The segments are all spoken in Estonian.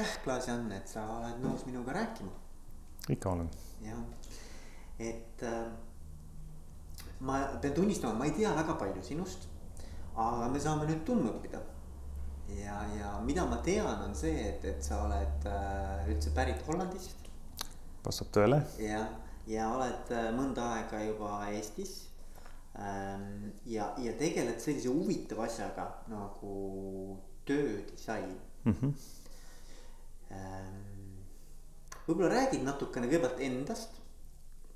aitäh, Klaas-Jan, et sa oled nõus minuga rääkima. ikka olen. jah, et äh, ma pean tunnistama, ma ei tea väga palju sinust. aga me saame nüüd tundma õppida. ja, ja mida ma tean, on see, et, et sa oled äh, üldse pärit Hollandist. vastab tõele. jah, ja oled äh, mõnda aega juba Eestis ähm,. ja, ja tegeled sellise huvitava asjaga nagu töödisain mm. -hmm. Ähm, võib-olla räägid natukene kõigepealt endast.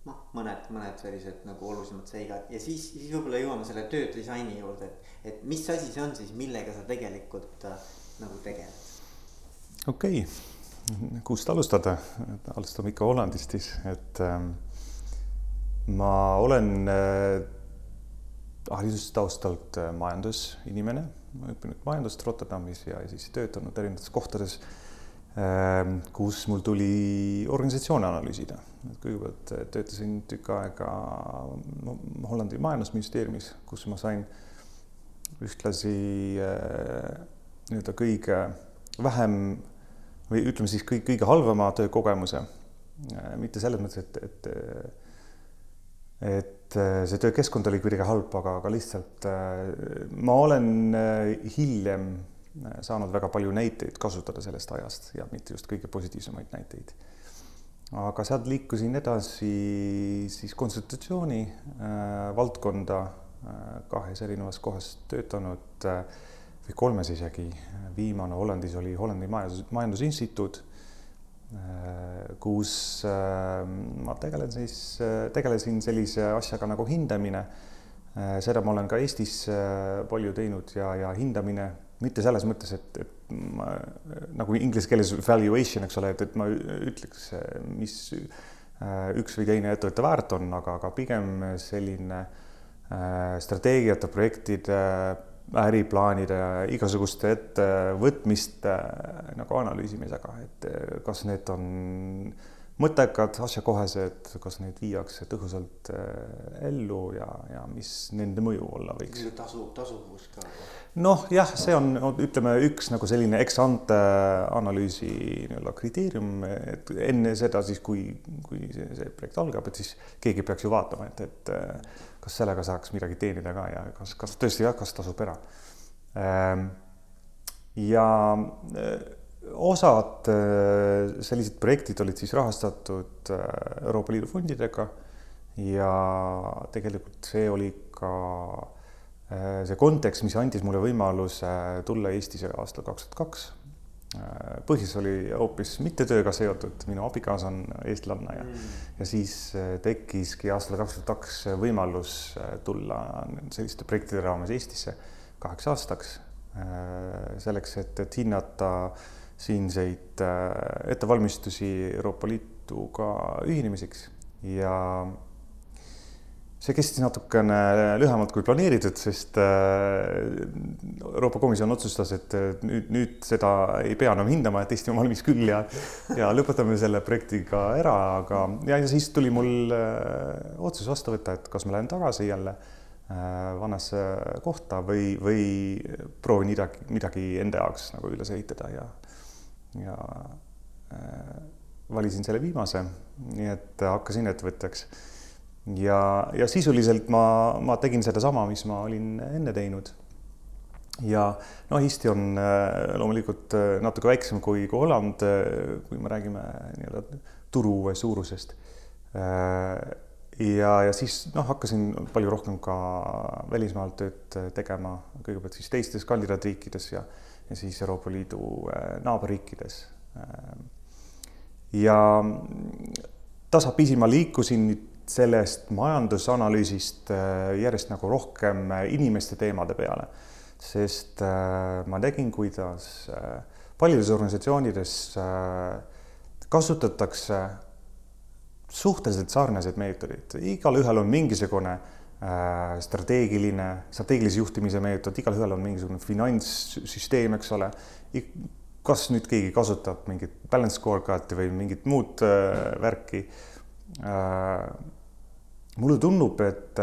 Noh, mõned, mõned sellised nagu olulisemad seigad. Ja siis, siis võib-olla jõuame selle töödisaini juurde, et, et mis asi see on siis, millega sa tegelikult äh, nagu tegeled? okei. Okay., kust alustada, alustame ikka Hollandist siis, et ähm, ma olen äh, haridustaustalt äh, majandusinimene, ma õppinud majandust Rotterdamis ja, ja siis töötanud erinevates kohtades. äh, Ehm, kus mul tuli organisatsioone analüüsida. kõigepealt eh, töötasin tükk aega Hollandi majandusministeeriumis, kus ma sain ühtlasi eh, nii-öelda kõige vähem või ütleme siis kõik, kõige halvema töökogemuse. Eh, mitte selles mõttes, et, et et see töökeskkond oli kuidagi halb, aga, aga lihtsalt ma olen hiljem saanud väga palju näiteid kasutada sellest ajast ja mitte just kõige positiivsemaid näiteid. aga sealt liikusin edasi siis konsultatsiooni äh, valdkonda äh, kahes erinevas kohas töötanud äh, või kolmes isegi. viimane Hollandis oli Hollandi majandus, majandusinstituut äh,, kus äh, ma tegelen siis äh,, tegelesin sellise asjaga nagu hindamine äh, seda ma olen ka Eestis äh, palju teinud ja, ja hindamine mitte selles mõttes, et, et ma nagu inglise keeles valuation, eks ole, et, et ma ütleks, mis äh, üks või teine ettevõte väärt on, aga, aga pigem selline äh, strateegiate, projektide, äriplaanide, igasuguste ettevõtmiste nagu analüüsimisega, et kas need on mõttekad, asjakohased, kas neid viiakse tõhusalt ellu ja, ja mis nende mõju olla võiks. tasu, tasuvus ka noh, jah, see on, ütleme, üks nagu selline ex-ante analüüsi nii-öelda kriteerium, et enne seda siis, kui, kui see, see projekt algab, et siis keegi peaks ju vaatama, et, et kas sellega saaks midagi teenida ka ja kas, kas tõesti jah, kas tasub ära. Ehm, ja eh, osad eh, sellised projektid olid siis rahastatud eh, Euroopa Liidu fondidega ja tegelikult see oli ka Äh, see kontekst, mis andis mulle võimaluse tulla Eestisse aastal kaks tuhat kaks. Äh, põhjus oli hoopis mitte tööga seotud, minu abikaasa on eestlanna ja mm., ja siis äh, tekkiski aastal kaks tuhat kaks võimalus tulla selliste projektide raames Eestisse kaheks aastaks. selleks, et, et hinnata siinseid ettevalmistusi Euroopa Liiduga ühinemiseks. Ja see kestis natukene lühemalt kui planeeritud, sest äh, Euroopa Komisjon otsustas, et nüüd, nüüd seda ei pea enam hindama, et Eesti on valmis küll ja ja lõpetame selle projektiga ära, aga ja, ja siis tuli mul äh, otsus vastu võtta, et kas ma lähen tagasi jälle äh, vannasse kohta või, või proovin midagi, midagi enda jaoks nagu üles ehitada ja, ja valisin selle viimase, nii et hakkasin ettevõtjaks ja, ja sisuliselt ma, ma tegin sedasama, mis ma olin enne teinud. ja noh, Eesti on äh, loomulikult äh, natuke väiksem kui, kui Holland, äh, kui me räägime nii-öelda turu suurusest. ja, ja siis noh, hakkasin palju rohkem ka välismaal tööd tegema, kõigepealt siis teistes kandidaatriikides ja, ja siis Euroopa Liidu naaberriikides. ja tasapisi ma liikusin sellest majandusanalüüsist äh, järjest nagu rohkem äh, inimeste teemade peale. sest äh, ma nägin, kuidas paljudes organisatsioonides kasutatakse suhteliselt sarnaseid meetodeid, igalühel on mingisugune strateegiline, strateegilise juhtimise meetod, igalühel on mingisugune finantssüsteem, eks ole. kas nüüd keegi kasutab mingit balance scorecard'i või mingit muud äh, värki äh, mulle tundub, et,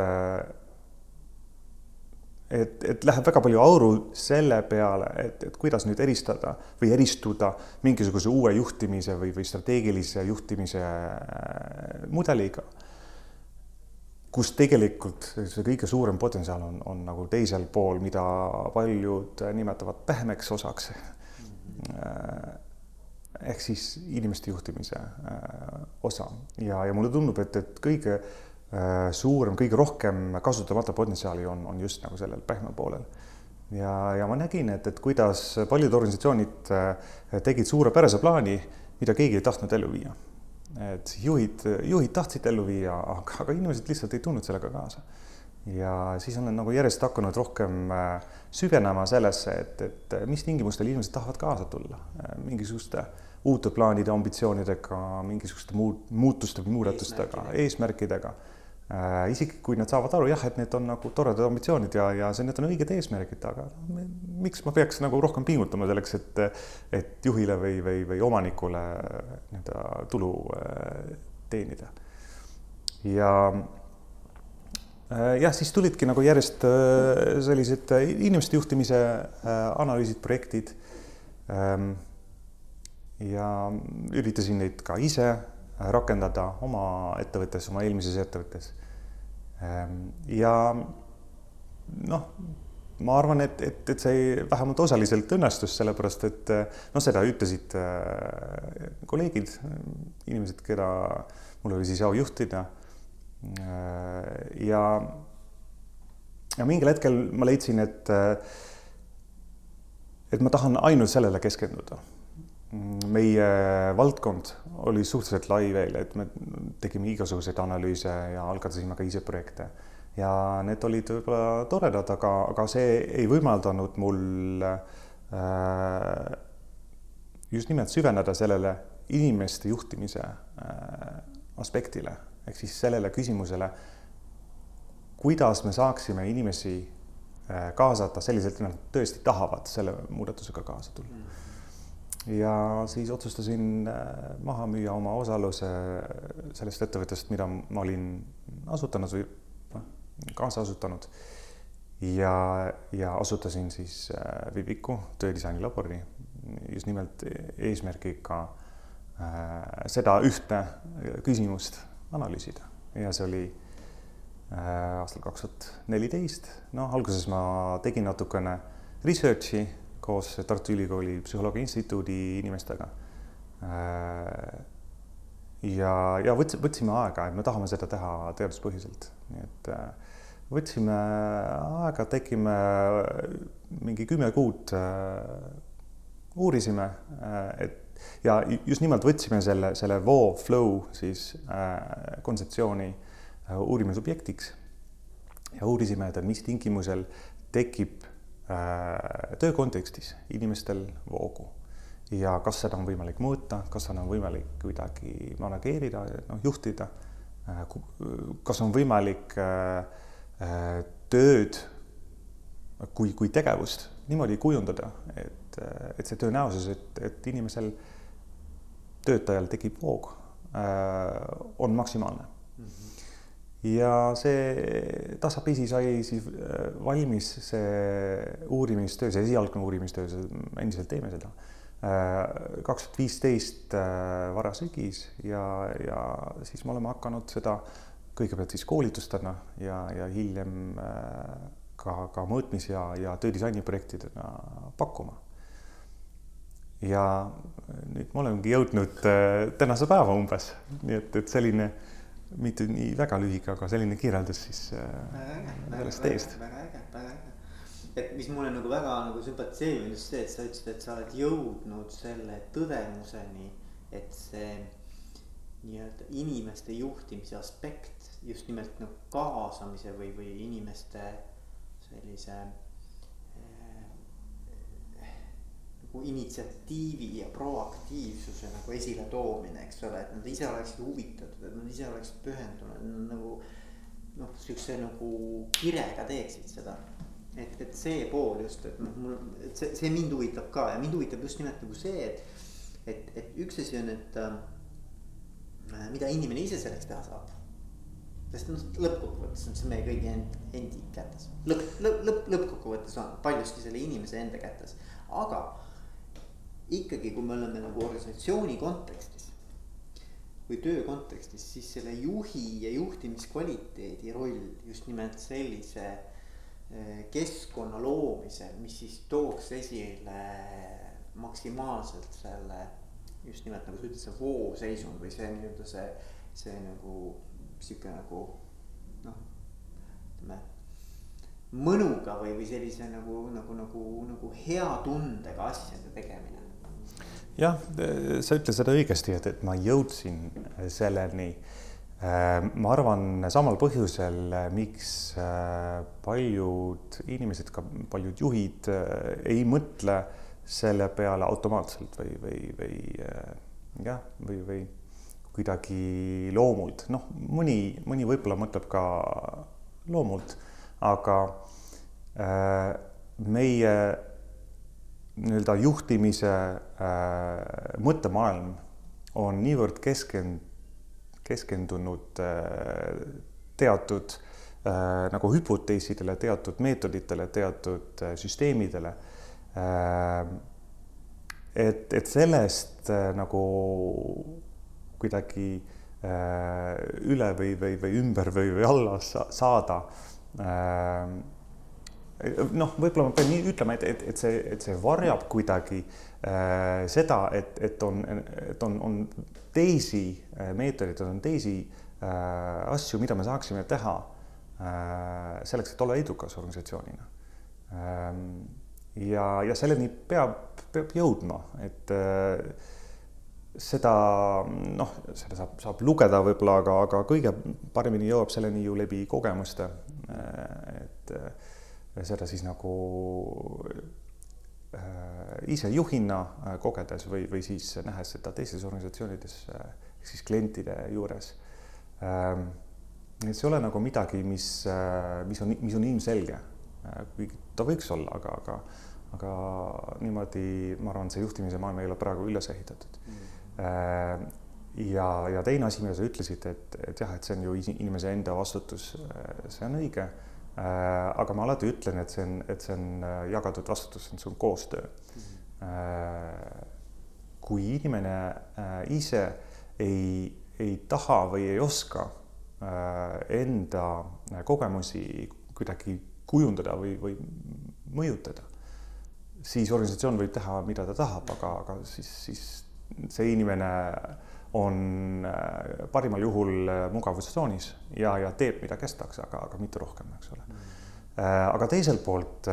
et, et läheb väga palju auru selle peale, et, et kuidas nüüd eristada või eristuda mingisuguse uue juhtimise või, või strateegilise juhtimise äh, mudeliga. Kus tegelikult see kõige suurem potentsiaal on, on nagu teisel pool, mida paljud nimetavad pehmeks osaks. Äh, ehk siis inimeste juhtimise äh, osa ja, ja mulle tundub, et, et kõige Äh, suurem, kõige rohkem kasutamata potentsiaali on, on just nagu sellel pehme poolel. ja, ja ma nägin, et, et kuidas paljud organisatsioonid tegid suurepärase plaani, mida keegi ei tahtnud ellu viia. Et juhid, juhid tahtsid ellu viia, aga, aga inimesed lihtsalt ei tulnud sellega kaasa. ja siis olen nagu järjest hakanud rohkem äh, süvenema sellesse, et, et mis tingimustel inimesed tahavad kaasa tulla mingisuguste uute plaanide, ambitsioonidega, mingisuguste muud muutuste muudatustega, eesmärkidega äh,. Isegi kui nad saavad aru jah, et need on nagu toredad ambitsioonid ja, ja see, need on õiged eesmärgid, aga miks ma peaks nagu rohkem pingutama selleks, et, et juhile või, või, või omanikule nii-öelda tulu äh, teenida. ja äh, jah, siis tulidki nagu järjest äh, sellised inimeste juhtimise äh, analüüsid, projektid ähm, ja üritasin neid ka ise rakendada oma ettevõttes, oma eelmises ettevõttes. Ehm, ja noh, ma arvan, et, et, et see vähemalt osaliselt õnnestus, sellepärast et noh, seda ütlesid äh, kolleegid, inimesed, keda mul oli siis au juhtida. Äh, ja, ja mingil hetkel ma leidsin, et, et ma tahan ainult sellele keskenduda meie valdkond oli suhteliselt lai veel, et me tegime igasuguseid analüüse ja algatasime ka ise projekte. Ja need olid võib-olla toredad, aga, aga see ei võimaldanud mul äh, just nimelt süveneda sellele inimeste juhtimise äh, aspektile. Ehk siis sellele küsimusele, kuidas me saaksime inimesi äh, kaasata selliselt, et nad tõesti tahavad selle muudatusega kaasa tulla. Mm ja siis otsustasin äh, maha müüa oma osaluse sellest ettevõttest, mida ma olin asutanud või noh, kaasa asutanud. ja, ja asutasin siis äh, Vibiku töödisaini labori just nimelt eesmärgiga äh, seda ühte küsimust analüüsida ja see oli äh, aastal kaks tuhat neliteist. noh, alguses ma tegin natukene research'i koos Tartu Ülikooli Psühholoogia Instituudi inimestega. Äh, ja, ja võts-, võtsime aega, et me tahame seda teha teaduspõhiselt, nii et äh, võtsime aega, tegime mingi kümme kuud, äh, uurisime, et ja just nimelt võtsime selle, selle voo flow siis kontseptsiooni uurimisobjektiks ja uurisime, et mis tingimusel tekib Äh, töö kontekstis inimestel voogu ja kas seda on võimalik mõõta, kas seda on võimalik kuidagi manageerida, noh, juhtida. Äh, kas on võimalik äh, tööd kui, kui tegevust niimoodi kujundada, et, et see tõenäosus, et, et inimesel, töötajal tekib voog, on maksimaalne ja see tasapisi sai siis äh, valmis see uurimistöö, see esialgne uurimistöö, endiselt teeme seda. Äh, kaks tuhat viisteist äh, varasügis ja, ja siis me oleme hakanud seda kõigepealt siis koolitustena ja, ja hiljem ka, ka mõõtmis ja, ja töödisaini projektidena pakkuma. ja nüüd me olemegi jõudnud tänase päeva umbes, nii et, et selline mitte nii väga lühike, aga selline kirjeldus siis äh, sellest teest. väga äge, väga äge. et mis mulle nagu väga nagu sümpatiseerib, on just see, et sa ütlesid, et sa oled jõudnud selle tõdemuseni, et see nii-öelda inimeste juhtimise aspekt just nimelt nagu kaasamise või, või inimeste sellise nagu initsiatiivi ja proaktiivsuse nagu esiletoomine, eks ole, et nad ise oleksid huvitatud, et nad ise oleksid pühendunud nagu noh, siukse nagu kirega teeksid seda. et, et see pool just, et noh, mul, et see, see mind huvitab ka ja mind huvitab just nimelt nagu see, et, et, et üks asi on, et äh, mida inimene ise selleks teha saab. sest noh, lõppkokkuvõttes on see meie kõigi end, endi kätes. lõpp, lõpp, lõpp, lõppkokkuvõttes on paljuski selle inimese enda kätes, aga ikkagi, kui me oleme nagu organisatsiooni kontekstis või töö kontekstis, siis selle juhi ja juhtimiskvaliteedi roll just nimelt sellise eh, keskkonna loomisel, mis siis tooks esile maksimaalselt selle just nimelt nagu sa ütlesid, see vooseisund või see nii-öelda see, see nagu sihuke nagu noh, ütleme mõnuga või, või sellise nagu, nagu, nagu, nagu hea tundega asjade tegemine. Jah, sa ütlesid seda õigesti, et, et ma jõudsin selleni. ma arvan samal põhjusel, miks paljud inimesed, ka paljud juhid ei mõtle selle peale automaatselt või, või, või jah, või, või kuidagi loomult, noh, mõni, mõni võib-olla mõtleb ka loomult, aga äh, meie nii-öelda juhtimise äh, mõttemaailm on niivõrd keskend-, keskendunud äh, teatud äh, nagu hüpoteesidele, teatud meetoditele, teatud äh, süsteemidele äh,. et, et sellest äh, nagu kuidagi äh, üle või, või, või ümber või, või alla saada äh, noh, võib-olla ma pean nii ütlema, et, et, et see, et see varjab kuidagi äh, seda, et, et on, et on, on teisi äh, meetodeid, on teisi äh, asju, mida me saaksime teha äh, selleks, et olla edukas organisatsioonina ähm,. ja, ja selleni peab, peab jõudma, et äh, seda noh, seda saab, saab lugeda võib-olla, aga, aga kõige paremini jõuab selleni ju läbi kogemuste. et seda siis nagu äh, ise juhina äh, kogedes või, või siis nähes seda teistes organisatsioonides äh, ehk siis klientide juures. Ähm, et see ei ole nagu midagi, mis, mis on, mis on ilmselge, kuigi ta võiks olla, aga, aga, aga niimoodi ma arvan, see juhtimise maailm ei ole praegu üles ehitatud mm ja, ja teine asi, mida sa ütlesid, et, et jah, et see on ju inimese enda vastutus, see on õige. Äh, aga ma alati ütlen, et see on, et see on jagatud vastutus, see on koostöö mm. -hmm. kui inimene ise ei, ei taha või ei oska enda kogemusi kuidagi kujundada või, või mõjutada, siis organisatsioon võib teha, mida ta tahab, aga, aga siis, siis see inimene on äh, parimal juhul äh, mugavustsoonis ja, ja teeb, mida kestaks, aga, aga mitte rohkem, eks ole mm. aga teiselt poolt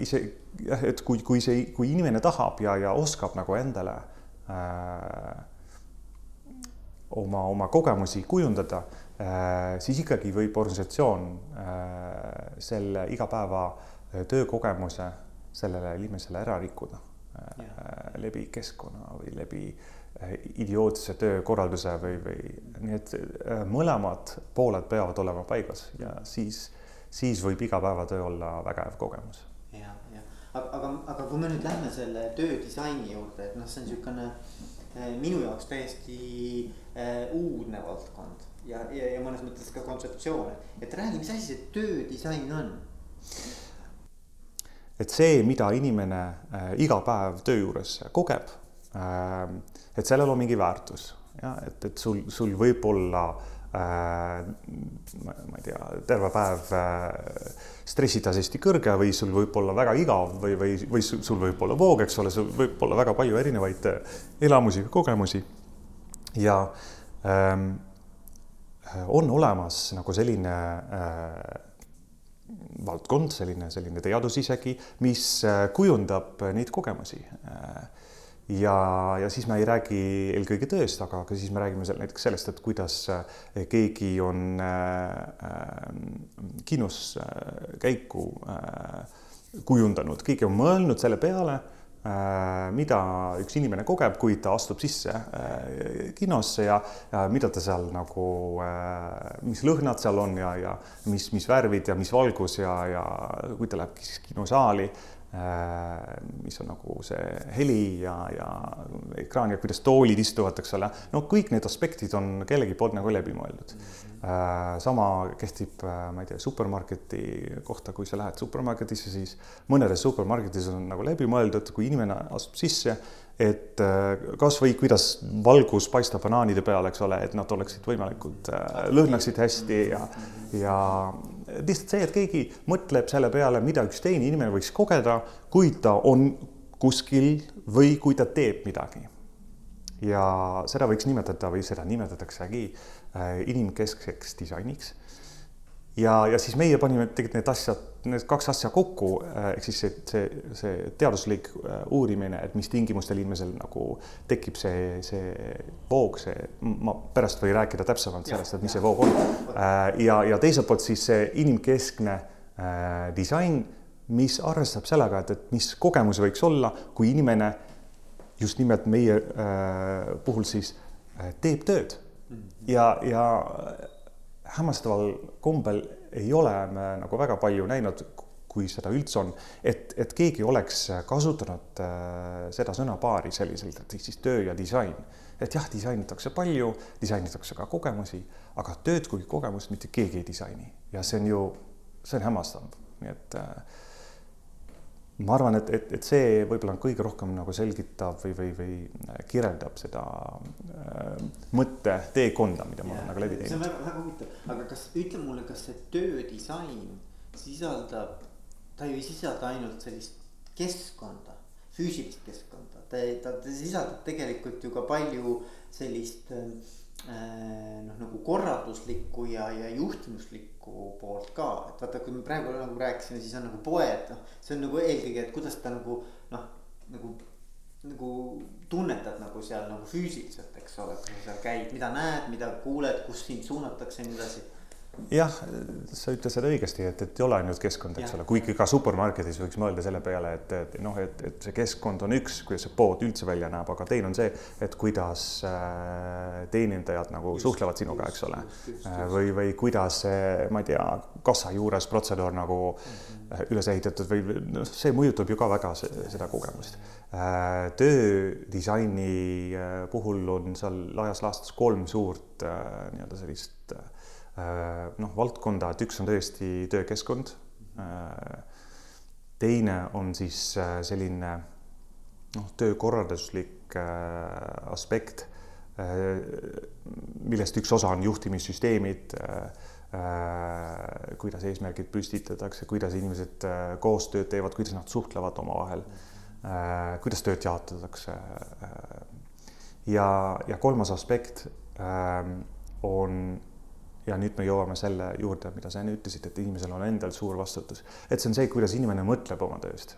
ise jah, et kui, kui see, kui inimene tahab ja, ja oskab nagu endale äh, oma, oma kogemusi kujundada äh,, siis ikkagi võib organisatsioon äh, selle igapäeva töökogemuse sellele inimesele ära rikkuda Äh, läbi keskkonna või läbi äh, idiootse töökorralduse või, või nii et äh, mõlemad pooled peavad olema paigas ja siis, siis võib igapäevatöö olla vägev kogemus. ja, ja aga, aga, aga kui me nüüd lähme selle töödisaini juurde, et noh, see on niisugune minu jaoks täiesti äh, uudne valdkond ja, ja, ja mõnes mõttes ka kontseptsioon, et räägi, mis asi see töödisain on? et see, mida inimene äh, iga päev töö juures kogeb äh,, et sellel on mingi väärtus ja et, et sul, sul võib olla äh, ma, ma ei tea, terve päev äh, stressitase hästi kõrge või sul võib olla väga igav või, või, või sul võib olla voog, eks ole, sul võib olla väga palju erinevaid äh, elamusi, kogemusi. ja ähm, on olemas nagu selline äh, valdkond, selline, selline teadus isegi, mis äh, kujundab neid kogemusi. Äh, ja, ja siis me ei räägi eelkõige tööst, aga, aga siis me räägime seal näiteks sellest, et kuidas äh, keegi on kinos käiku kujundanud, keegi on mõelnud selle peale Äh, mida üks inimene kogeb, kui ta astub sisse äh, kinosse ja, ja mida ta seal nagu, äh, mis lõhnad seal on ja, ja mis, mis värvid ja mis valgus ja, ja kui ta läheb siis kinosaali, mis on nagu see heli ja, ja ekraan ja kuidas toolid istuvad, eks ole. no kõik need aspektid on kellegi poolt nagu läbi mõeldud. sama kehtib, ma ei tea, supermarketi kohta, kui sa lähed supermarketisse, siis mõnedes supermarketis on nagu läbi mõeldud, kui inimene astub sisse, et kasvõi kuidas valgus paistab banaanide peal, eks ole, et nad oleksid võimalikult, lõhnaksid hästi ja, ja lihtsalt see, et keegi mõtleb selle peale, mida üks teine inimene võiks kogeda, kui ta on kuskil või kui ta teeb midagi ja seda võiks nimetada või seda nimetataksegi äh, inimkeskseks disainiks. Ja, ja siis meie panime tegelikult need asjad, need kaks asja kokku, äh, ehk siis see, see, see teaduslik äh, uurimine, et mis tingimustel inimesel nagu tekib see, see voog, see, ma pärast võin rääkida täpsemalt sellest, et mis see voog on. ja, ja teiselt poolt siis see inimkeskne disain, mis arvestab sellega, et, et mis kogemus võiks olla, kui inimene just nimelt meie äh, puhul siis äh, teeb tööd. Ja, ja hämmastaval kombel ei ole me nagu väga palju näinud, kui seda üldse on, et, et keegi oleks kasutanud äh, seda sõnapaari selliselt, et siis töö ja disain. et jah, disainitakse palju, disainitakse ka kogemusi, aga tööd kui kogemust mitte keegi ei disaini. Ja see on ju, see on hämmastav, nii et äh, ma arvan, et, et, et see võib-olla on kõige rohkem nagu selgitab või, või, või äh, kirjeldab seda äh, mõtteteekonda, mida ma olen nagu läbi teinud. see on väga, väga huvitav, aga kas, ütle mulle, kas see töödisain sisaldab, ta ju ei sisalda ainult sellist keskkonda, füüsilist keskkonda, ta, ta, ta sisaldab tegelikult ju ka palju sellist Äh, noh, nagu korralduslikku ja, ja juhtimuslikku poolt ka, et vaata, kui me praegu nagu rääkisime, siis on nagu poed, noh, see on nagu eelkõige, et kuidas ta nagu noh, nagu nagu tunnetad nagu seal nagu füüsiliselt, eks ole, kui sa seal käid, mida näed, mida kuuled, kus sind suunatakse ja nii edasi jah, sa ütlesid õigesti, et, et ei ole ainult keskkond, eks ole, kuigi ka supermarketis võiks mõelda selle peale, et, et noh, et, et see keskkond on üks, kuidas see pood üldse välja näeb, aga teine on see, et kuidas äh, teenindajad nagu just, suhtlevad sinuga, eks ole. Äh, või, või kuidas see, ma ei tea, kassa juures protseduur nagu mm -hmm. üles ehitatud või noh, see mõjutab ju ka väga see, seda kogemust äh,. töödisaini äh, puhul on seal laias laastus kolm suurt äh, nii-öelda sellist Äh, noh, valdkonda, et üks on tõesti töökeskkond. Äh, teine on siis äh, selline noh, töökorralduslik aspekt, millest üks osa on juhtimissüsteemid, kuidas eesmärgid püstitatakse, kuidas inimesed koostööd teevad, kuidas nad suhtlevad omavahel, kuidas tööd jaotatakse. ja, ja kolmas aspekt on ja nüüd me jõuame selle juurde, mida sa enne ütlesid, et inimesel on endal suur vastutus, et see on see, kuidas inimene mõtleb oma tööst.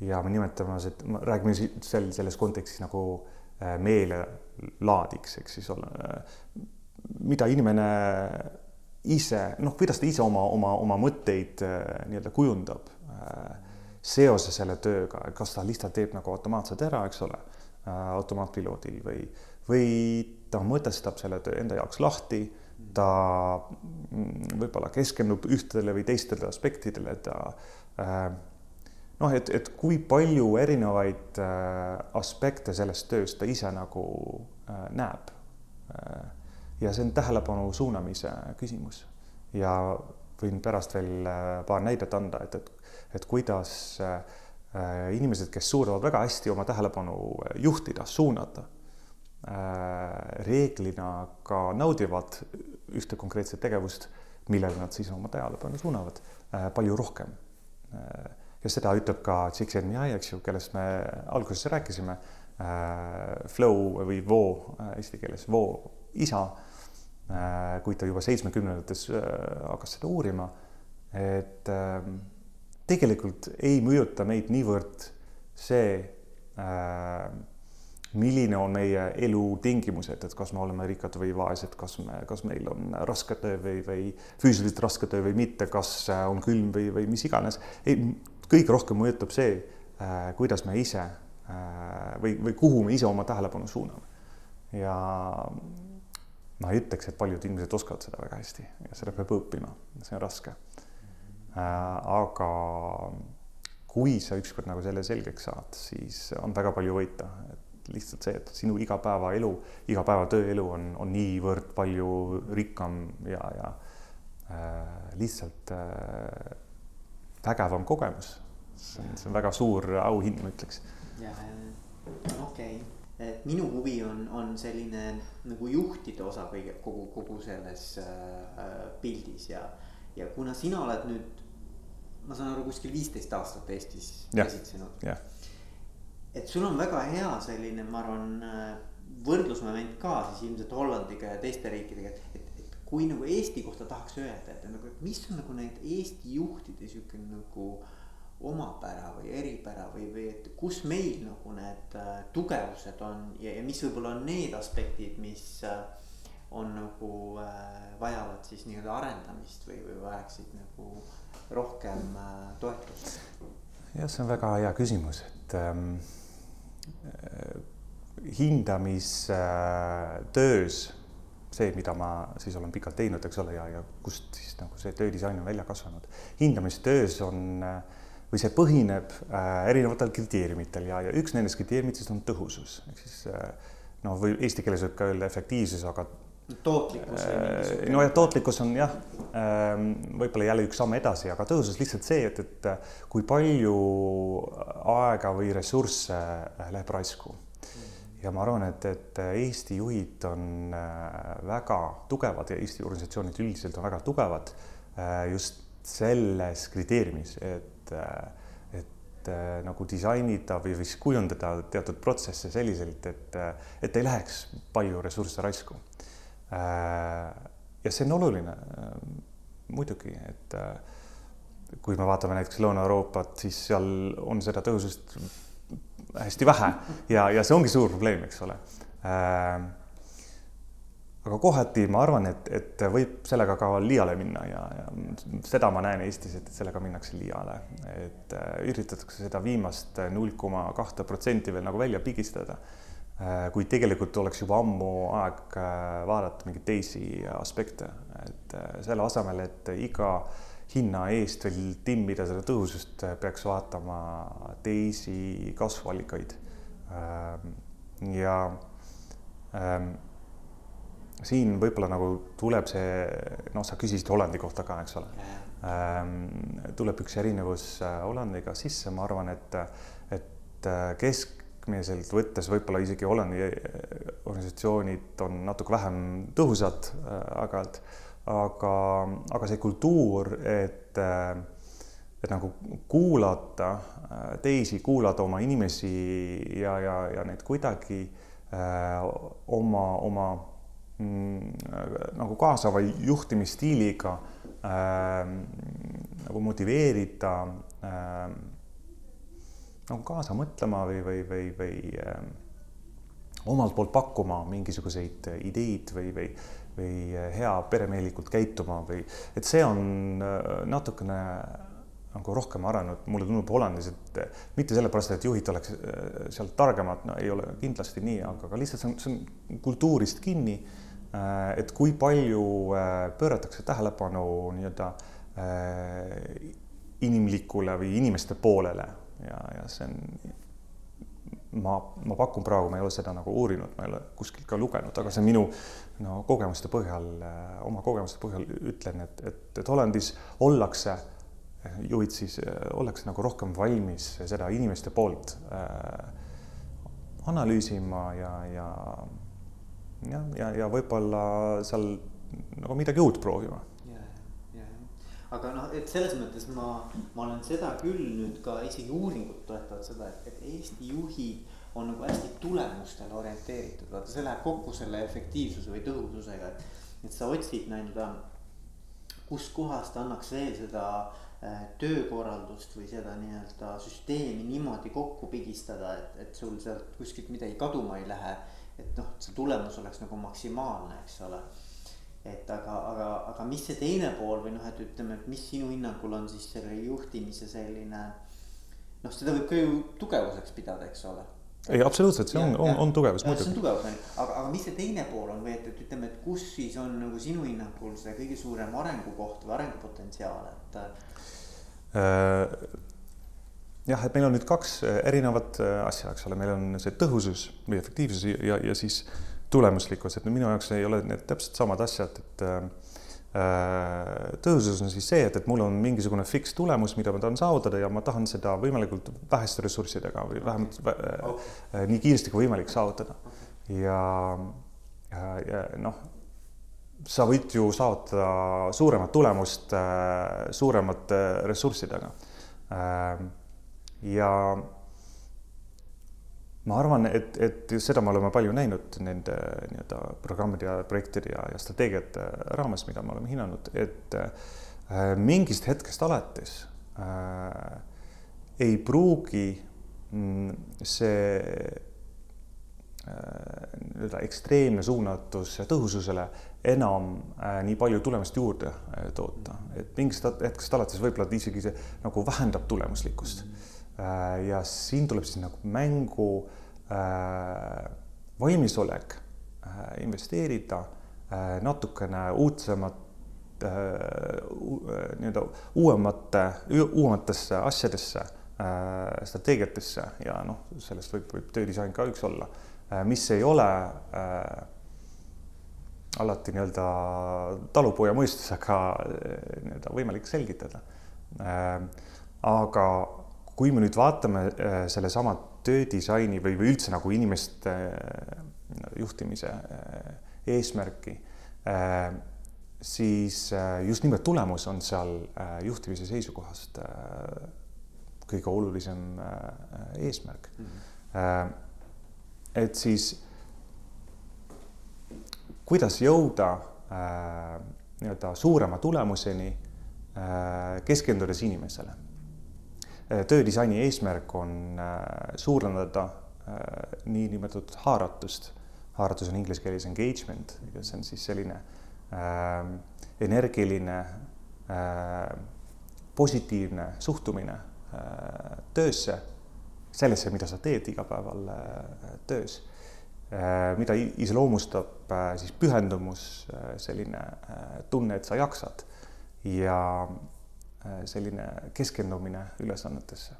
ja me nimetame, me räägime sel, selles kontekstis nagu äh, meelelaadiks, ehk siis olla, mida inimene ise, noh, kuidas ta ise oma, oma, oma mõtteid äh, nii-öelda kujundab äh, seoses selle tööga, kas ta lihtsalt teeb nagu automaatselt ära, eks ole, automaatpiloodi või, või ta mõtestab selle töö enda jaoks lahti, ta mm, võib-olla keskendub ühtedele või teistele aspektidele, ta äh, noh, et, et kui palju erinevaid äh, aspekte sellest tööst ta ise nagu äh, näeb. ja see on tähelepanu suunamise küsimus ja võin pärast veel paar näidet anda, et, et, et kuidas inimesed, kes suudavad väga hästi oma tähelepanu juhtida, suunata reeglina ka naudivad ühte konkreetset tegevust, millele nad siis oma tähelepanu suunavad äh, palju rohkem. Äh, ja seda ütleb ka Csikszentmihalyi, eks ju, kellest me alguses rääkisime. Flow või voo eesti keeles, voo isa. kui ta juba seitsmekümnendates hakkas seda uurima, et tegelikult ei mõjuta meid niivõrd see milline on meie elutingimused, et kas me oleme rikkad või vaesed, kas me, kas meil on raske töö või, või füüsiliselt raske töö või mitte, kas on külm või, või mis iganes. ei, kõige rohkem mõjutab see, äh, kuidas me ise äh, või, või kuhu me ise oma tähelepanu suuname. ja ma ei ütleks, et paljud inimesed oskavad seda väga hästi ja seda peab õppima, see on raske. Äh, aga kui sa ükskord nagu selle selgeks saad, siis on väga palju võita, et lihtsalt see, et sinu igapäevaelu, igapäevatööelu on, on niivõrd palju rikkam ja, ja äh, lihtsalt äh, vägevam kogemus. see on, see on väga suur auhind, ma ütleks. ja, ja okei. Okay et minu huvi on, on selline nagu juhtide osa kõige, kogu, kogu selles äh, pildis ja, ja kuna sina oled nüüd ma saan aru, kuskil viisteist aastat Eestis esitsenud. Yeah.. Et sul on väga hea selline, ma arvan, võrdlusmoment ka siis ilmselt Hollandiga ja teiste riikidega, et, et, et kui nagu Eesti kohta tahaks öelda, et nagu, et mis on nagu need Eesti juhtide sihuke nagu omapära või eripära või, või et kus meil nagu need äh, tugevused on ja, ja mis võib-olla on need aspektid, mis äh, on nagu äh, vajavad siis nii-öelda arendamist või, või vajaksid nagu rohkem äh, toetust? jah, see on väga hea küsimus, et ähm, äh, hindamistöös see, mida ma siis olen pikalt teinud, eks ole, ja, ja kust siis nagu see töödisain on välja kasvanud. hindamistöös on või see põhineb äh, erinevatel kriteeriumitel ja, ja üks nendest kriteeriumitest on tõhusus, ehk siis äh, noh, või eesti keeles võib ka öelda efektiivsus, aga tootlikkus. Äh, nojah, tootlikkus on jah, ähm, võib-olla jälle üks samm edasi, aga tõusus lihtsalt see, et, et äh, kui palju aega või ressursse äh, läheb raisku. ja ma arvan, et, et Eesti juhid on väga tugevad ja Eesti organisatsioonid üldiselt on väga tugevad just selles kriteeriumis, et, et nagu disainida või siis kujundada teatud protsesse selliselt, et, et ei läheks palju ressursse raisku ja see on oluline äh, muidugi, et äh, kui me vaatame näiteks Lõuna-Euroopat, siis seal on seda tõhusust hästi vähe ja, ja see ongi suur probleem, eks ole. aga kohati ma arvan, et, et võib sellega ka liiale minna ja, ja seda ma näen Eestis, et sellega minnakse liiale, et üritatakse seda viimast null koma kahte protsenti veel nagu välja pigistada Äh, kuid tegelikult oleks juba ammu aeg äh, vaadata mingeid teisi aspekte, et äh, selle asemel, et iga hinna eest veel timmida seda tõhusust, peaks vaatama teisi kasvuallikaid. Ja ähm, siin võib-olla nagu tuleb see, noh, sa küsisid Hollandi kohta ka, eks ole. Ähm, tuleb üks erinevus Hollandiga sisse, ma arvan, et, et kesk keskmiselt võttes võib-olla isegi Hollandi eh, organisatsioonid on natuke vähem tõhusad äh, aeg-ajalt, aga, aga see kultuur, et, äh, et nagu kuulata teisi, kuulata oma inimesi ja, ja, ja neid kuidagi äh, oma, oma mm, nagu kaasava juhtimisstiiliga äh, nagu motiveerida äh, nagu kaasa mõtlema või, või, või, või äh, omalt poolt pakkuma mingisuguseid ideid või, või, või hea peremeelikult käituma või et see on äh, natukene nagu rohkem arenenud, mulle tundub Hollandis, et äh, mitte sellepärast, et juhid oleks äh, seal targemad, no ei ole kindlasti nii, aga ka lihtsalt see on, see on kultuurist kinni. et kui palju pööratakse tähelepanu nii-öelda inimlikule või inimeste poolele ja, ja see on, ma, ma pakun praegu, ma ei ole seda nagu uurinud, ma ei ole kuskilt ka lugenud, aga see minu no kogemuste põhjal, oma kogemuste põhjal ütlen, et, et, et Hollandis ollakse, juhid siis, ollakse nagu rohkem valmis seda inimeste poolt äh, analüüsima ja, ja ja, ja, ja võib-olla seal nagu midagi uut proovima aga noh, et selles mõttes ma, ma olen seda küll nüüd ka isegi uuringud toetavad seda, et, et Eesti juhid on nagu hästi tulemustele orienteeritud, vaata see läheb kokku selle efektiivsuse või tõhususega, et. et sa otsid nii-öelda, kuskohast annaks veel seda äh, töökorraldust või seda nii-öelda süsteemi niimoodi kokku pigistada, et, et sul sealt kuskilt midagi kaduma ei lähe. et noh, see tulemus oleks nagu maksimaalne, eks ole et aga, aga, aga mis see teine pool või noh, et ütleme, et mis sinu hinnangul on siis selle juhtimise selline. noh, seda võib ka ju tugevuseks pidada, eks ole. ei, absoluutselt, see on, on, on tugevus muidugi. see on tugevus aga, aga mis see teine pool on või et, et ütleme, et kus siis on nagu sinu hinnangul see kõige suurem arengukoht või arengupotentsiaal, et äh,? jah, et meil on nüüd kaks erinevat asja, eks ole, meil on see tõhusus või efektiivsus ja, ja siis tulemuslikkus, et minu jaoks ei ole need täpselt samad asjad, et tõhusus on siis see, et, et mul on mingisugune fiks tulemus, mida ma tahan saavutada ja ma tahan seda võimalikult väheste ressurssidega või vähemalt okay. nii kiiresti kui võimalik saavutada. ja, ja, ja noh sa võid ju saavutada suuremat tulemust äh, suuremate ressurssidega. Äh, ja ma arvan, et, et seda me oleme palju näinud nende nii-öelda programmide ja projektide ja, ja strateegiate raames, mida me oleme hinnanud, et äh, mingist hetkest alates äh, ei pruugi mm, see nii-öelda ekstreemne suunatus tõhususele enam äh, nii palju tulemust juurde äh, toota, et mingist hetkest alates võib-olla isegi see nagu vähendab tulemuslikkust äh,. Ja siin tuleb siis nagu mängu äh, valmisolek äh, investeerida äh, natukene uudsemat äh, nii-öelda uuemate, uuematesse asjadesse äh,, strateegiatesse ja noh, sellest võib, võib töödisain ka üks olla äh,, mis ei ole äh, alati nii-öelda talupoja mõistusega nii-öelda võimalik selgitada. Äh, aga kui me nüüd vaatame äh, sellesama töödisaini või, või üldse nagu inimeste äh, juhtimise eesmärki, siis just nimelt tulemus on seal juhtimise seisukohast kõige olulisem eesmärk mm. -hmm. et siis kuidas jõuda äh, nii-öelda suurema tulemuseni äh,, keskendudes inimesele äh,. Töödisaini eesmärk on äh, suurendada äh, niinimetatud haaratust. haaratus on inglise keeles engagement, see on siis selline äh, energiline äh,, positiivne suhtumine äh, töösse, sellesse, mida sa teed igapäeval äh, töös Äh, mida iseloomustab äh, siis pühendumus, äh, selline tunne, et sa jaksad ja selline keskendumine ülesannetesse.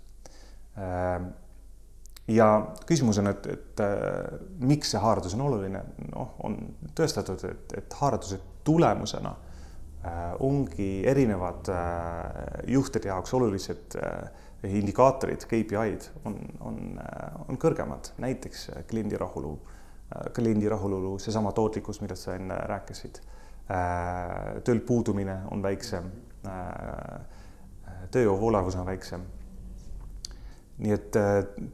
ja küsimus on, et, et miks see haardus on oluline, noh, on tõestatud, et, et haarduse tulemusena ongi erinevad juhtide jaoks olulised indikaatorid, KPI-d on, on, on kõrgemad, näiteks kliendi rahulolu Äh, kliendi rahulolu, seesama tootlikkus, millest sa enne rääkisid. Äh, tööl puudumine on väiksem. Äh, tööjõu voolavus on väiksem. nii et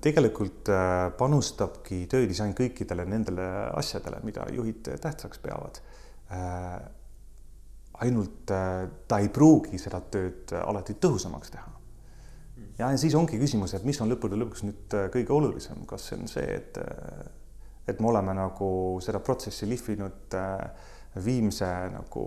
tegelikult panustabki töödisain kõikidele nendele asjadele, mida juhid tähtsaks peavad. ainult ta ei pruugi seda tööd alati tõhusamaks teha ja siis ongi küsimus, et mis on lõppude lõpuks nüüd kõige olulisem, kas see on see, et et me oleme nagu seda protsessi lihvinud äh, viimse nagu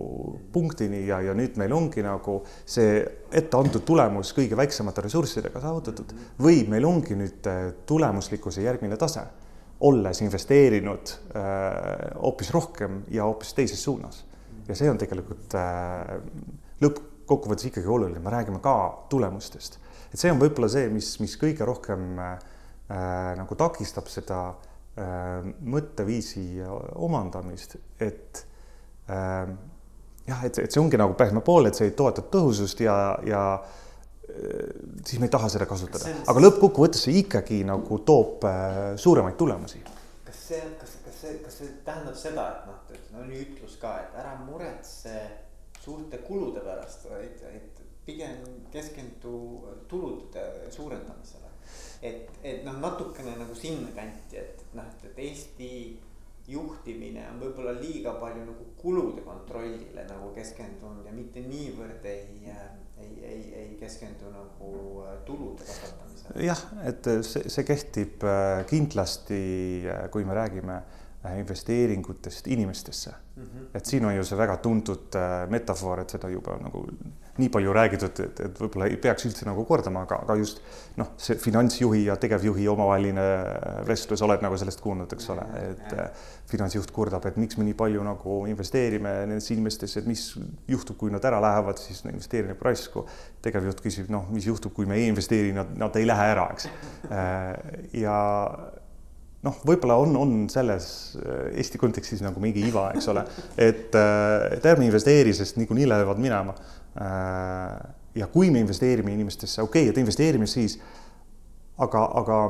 punktini ja, ja nüüd meil ongi nagu see etteantud tulemus kõige väiksemate ressurssidega saavutatud. Või meil ongi nüüd äh, tulemuslikkuse järgmine tase, olles investeerinud äh, hoopis rohkem ja hoopis teises suunas. ja see on tegelikult äh, lõppkokkuvõttes ikkagi oluline, me räägime ka tulemustest, et see on võib-olla see, mis, mis kõige rohkem äh, nagu takistab seda äh, Äh, mõtteviisi omandamist, et äh, jah, et, et see ongi nagu pehme pool, et see toetab tõhusust ja, ja äh, siis me ei taha seda kasutada, aga lõppkokkuvõttes see ikkagi nagu toob suuremaid tulemusi. kas see, kas, kas see, kas see tähendab seda, et noh, no on ju ütlus ka, et ära muretse suurte kulude pärast, vaid, et pigem keskendu tulude suurendamisele et, et noh, natukene nagu sinnakanti, et noh, et, et Eesti juhtimine on võib-olla liiga palju nagu kulude kontrollile nagu keskendunud ja mitte niivõrd ei, ei, ei, ei keskendu nagu äh, tulude kasvatamisele. jah, et see, see kehtib äh, kindlasti, äh, kui me räägime äh, investeeringutest inimestesse mm. -hmm. et siin on ju see väga tuntud äh, metafoor, et seda juba nagu nii palju räägitud, et, et võib-olla ei peaks üldse nagu kordama, aga, aga just noh, see finantsjuhi ja tegevjuhi omavaheline vestlus, oled nagu sellest kuulnud, eks ole, et finantsjuht kurdab, et miks me nii palju nagu investeerime nendesse inimestesse, et mis juhtub, kui nad ära lähevad, siis investeerime raisku. tegevjuht küsib, noh, mis juhtub, kui me ei investeeri, nad, nad ei lähe ära, eks. ja noh, võib-olla on, on selles äh, Eesti kontekstis nagu mingi iva, eks ole, et, äh, et ärme investeeri, sest niikuinii lähevad minema. Äh, ja kui me investeerime inimestesse, okei okay,, et investeerime siis, aga, aga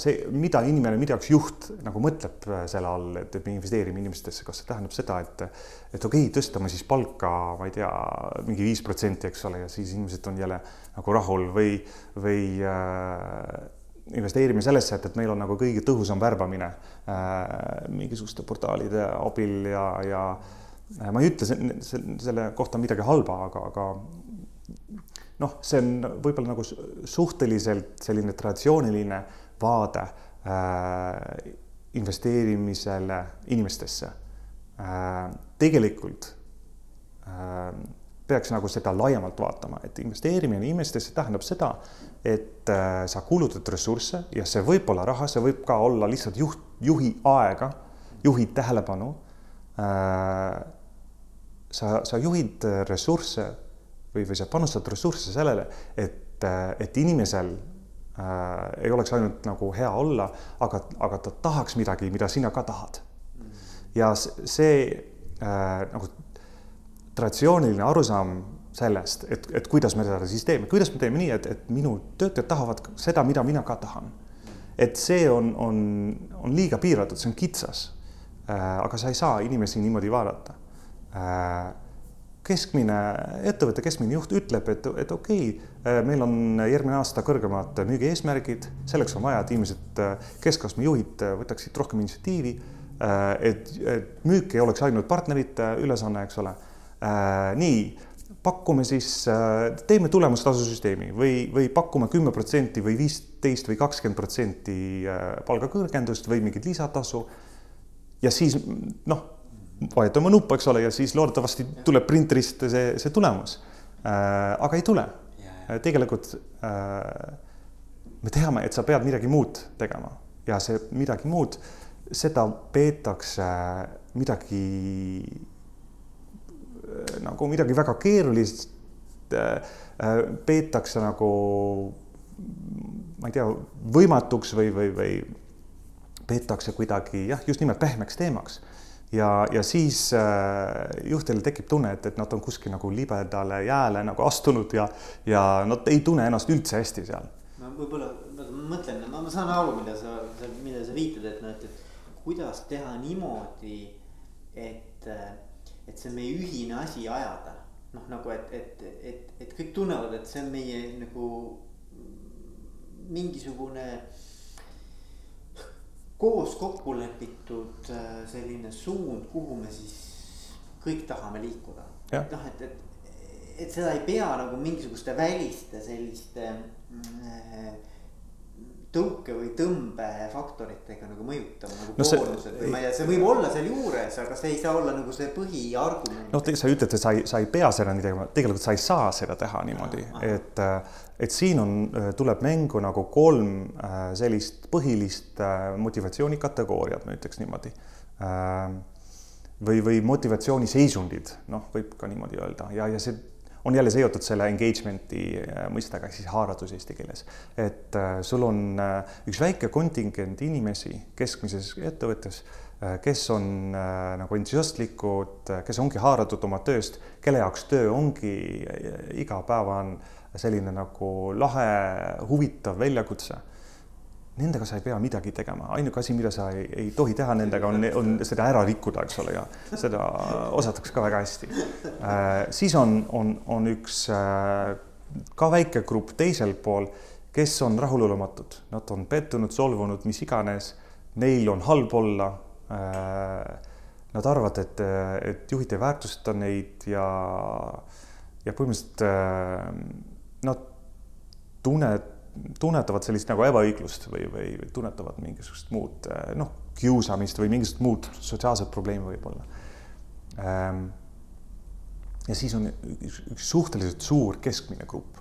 see, mida inimene, mida üks juht nagu mõtleb selle all, et, me investeerime inimestesse, kas see tähendab seda, et, et okei okay,, tõstame siis palka, ma ei tea, mingi viis protsenti, eks ole, ja siis inimesed on jälle nagu rahul või, või äh, investeerime sellesse, et, et meil on nagu kõige tõhusam värbamine äh, mingisuguste portaalide abil ja, ja äh, ma ei ütle selle kohta midagi halba, aga, aga noh, see on võib-olla nagu suhteliselt selline traditsiooniline vaade äh, investeerimisele inimestesse äh,. tegelikult äh, peaks nagu seda laiemalt vaatama, et investeerimine inimestesse tähendab seda, et äh, sa kulutad ressursse ja see võib olla raha, see võib ka olla lihtsalt juht, juhi aega, juhi tähelepanu äh,. sa, sa juhid ressursse või, või sa panustad ressursse sellele, et, äh, et inimesel äh, ei oleks ainult nagu hea olla, aga, aga ta tahaks midagi, mida sina ka tahad. ja see äh, nagu traditsiooniline arusaam sellest, et, et kuidas me seda siis teeme, kuidas me teeme nii, et, et minu töötajad tahavad seda, mida mina ka tahan. et see on, on, on liiga piiratud, see on kitsas äh,. aga sa ei saa inimesi niimoodi vaadata äh,. keskmine ettevõtte keskmine juht ütleb, et, et okei okay, äh,, meil on järgmine aasta kõrgemad müügieesmärgid, selleks on vaja, et inimesed, keskastme juhid võtaksid rohkem initsiatiivi. et, et müük ei oleks ainult partnerite ülesanne, eks ole nii, pakume siis äh,, teeme tulemustasusüsteemi või, või pakume kümme protsenti või viisteist või kakskümmend protsenti äh, palgakõrgendust või mingit lisatasu. ja siis noh, vajutame nuppu, eks ole, ja siis loodetavasti tuleb printerist see, see tulemus äh,. aga ei tule. tegelikult me teame, et sa pead midagi muud tegema ja see midagi muud, seda peetakse midagi nagu midagi väga keerulist äh, äh, peetakse nagu ma ei tea, võimatuks või, või, või peetakse kuidagi jah, just nimelt pehmeks teemaks. ja, ja siis äh, juhtidel tekib tunne, et, et nad on kuskil nagu libedale jääle nagu astunud ja, ja nad ei tunne ennast üldse hästi seal. ma võib-olla mõtlen, ma saan aru, mida sa, millele sa viitad, et noh, et, kuidas teha niimoodi, et et see on meie ühine asi ajada. noh, nagu et, et, et, et kõik tunnevad, et see on meie nagu mingisugune koos kokku lepitud äh, selline suund, kuhu me siis kõik tahame liikuda. noh, et, et, et seda ei pea nagu mingisuguste väliste selliste äh, tõuke või tõmbefaktoritega nagu mõjutama nagu no boonused või ma ei tea, see võib olla seal juures, aga see ei saa olla nagu see põhiargument. noh, sa ütled, et sa ei, sa ei pea seda nii tegema, tegelikult sa ei saa seda teha niimoodi, et, et siin on, tuleb mängu nagu kolm äh, sellist põhilist äh, motivatsioonikategooriat, ma ütleks niimoodi. Äh, või, või motivatsiooniseisundid, noh, võib ka niimoodi öelda ja, ja see on jälle seotud selle engagement'i äh, mõistega siis haaratus eesti keeles. et äh, sul on äh, üks väike kontingent inimesi keskmises ettevõttes, kes on nagu entusiastlikud, kes ongi haaratud oma tööst, kelle jaoks töö ongi igapäevane selline nagu lahe, huvitav väljakutse nendega sa ei pea midagi tegema, ainuke asi, mida sa ei, ei tohi teha nendega, on, on seda ära rikkuda, eks ole, ja seda osatakse ka väga hästi äh,. siis on, on, on üks äh, ka väike grupp teisel pool, kes on rahulolematud, nad on pettunud, solvunud, mis iganes, neil on halb olla äh,. Nad arvavad, et, et juhid ei väärtusta neid ja, ja põhimõtteliselt äh, nad tunnevad tunnetavad sellist nagu ebaõiglust või, või, tunnetavad mingisugust muud noh, kiusamist või mingisugust muud sotsiaalset probleemi võib-olla ähm, ja siis on üks, üks suhteliselt suur keskmine grupp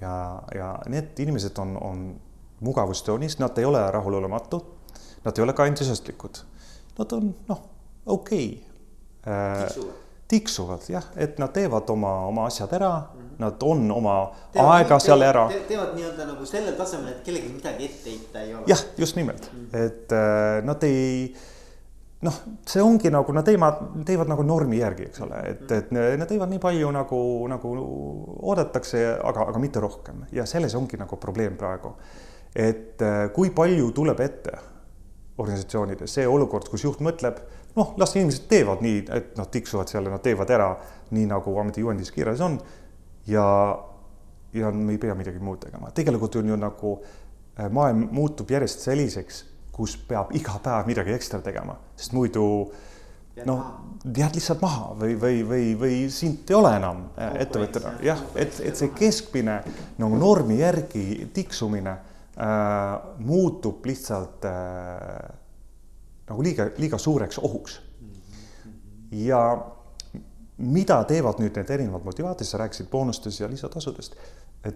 ja, ja need inimesed on, on mugavustsoonis, nad ei ole rahulolematud, nad ei ole ka entusiastlikud. Nad on noh, okei okay. äh, tiksuvad jah, et nad teevad oma, oma asjad ära mm, -hmm. Nad on oma teevad, aega seal ära te,. teevad nii-öelda nagu sellel tasemel, et kellelgi midagi ette heita ei ole. jah, just nimelt mm, -hmm. et äh, nad ei noh, see ongi nagu nad teevad, teevad nagu normi järgi, eks ole, et, mhm. et nad teevad nii palju nagu, nagu oodatakse, aga, aga mitte rohkem ja selles ongi nagu probleem praegu. et äh, kui palju tuleb ette organisatsioonides see olukord, kus juht mõtleb noh, las inimesed teevad nii, et nad tiksuvad seal ja nad teevad ära nii nagu ametijuhendis kirjas on. Ja, ja me ei pea midagi muud tegema, tegelikult on ju nagu äh, maailm muutub järjest selliseks, kus peab iga päev midagi ekstra tegema, sest muidu noh, jääd lihtsalt maha või, või, või, või sind ei ole enam äh, ettevõttena, jah, et, et see keskmine nagu normi järgi tiksumine äh, muutub lihtsalt äh, nagu liiga, liiga suureks ohuks. ja mida teevad nüüd need erinevad motivaatorid, sa rääkisid boonustest ja lisatasudest,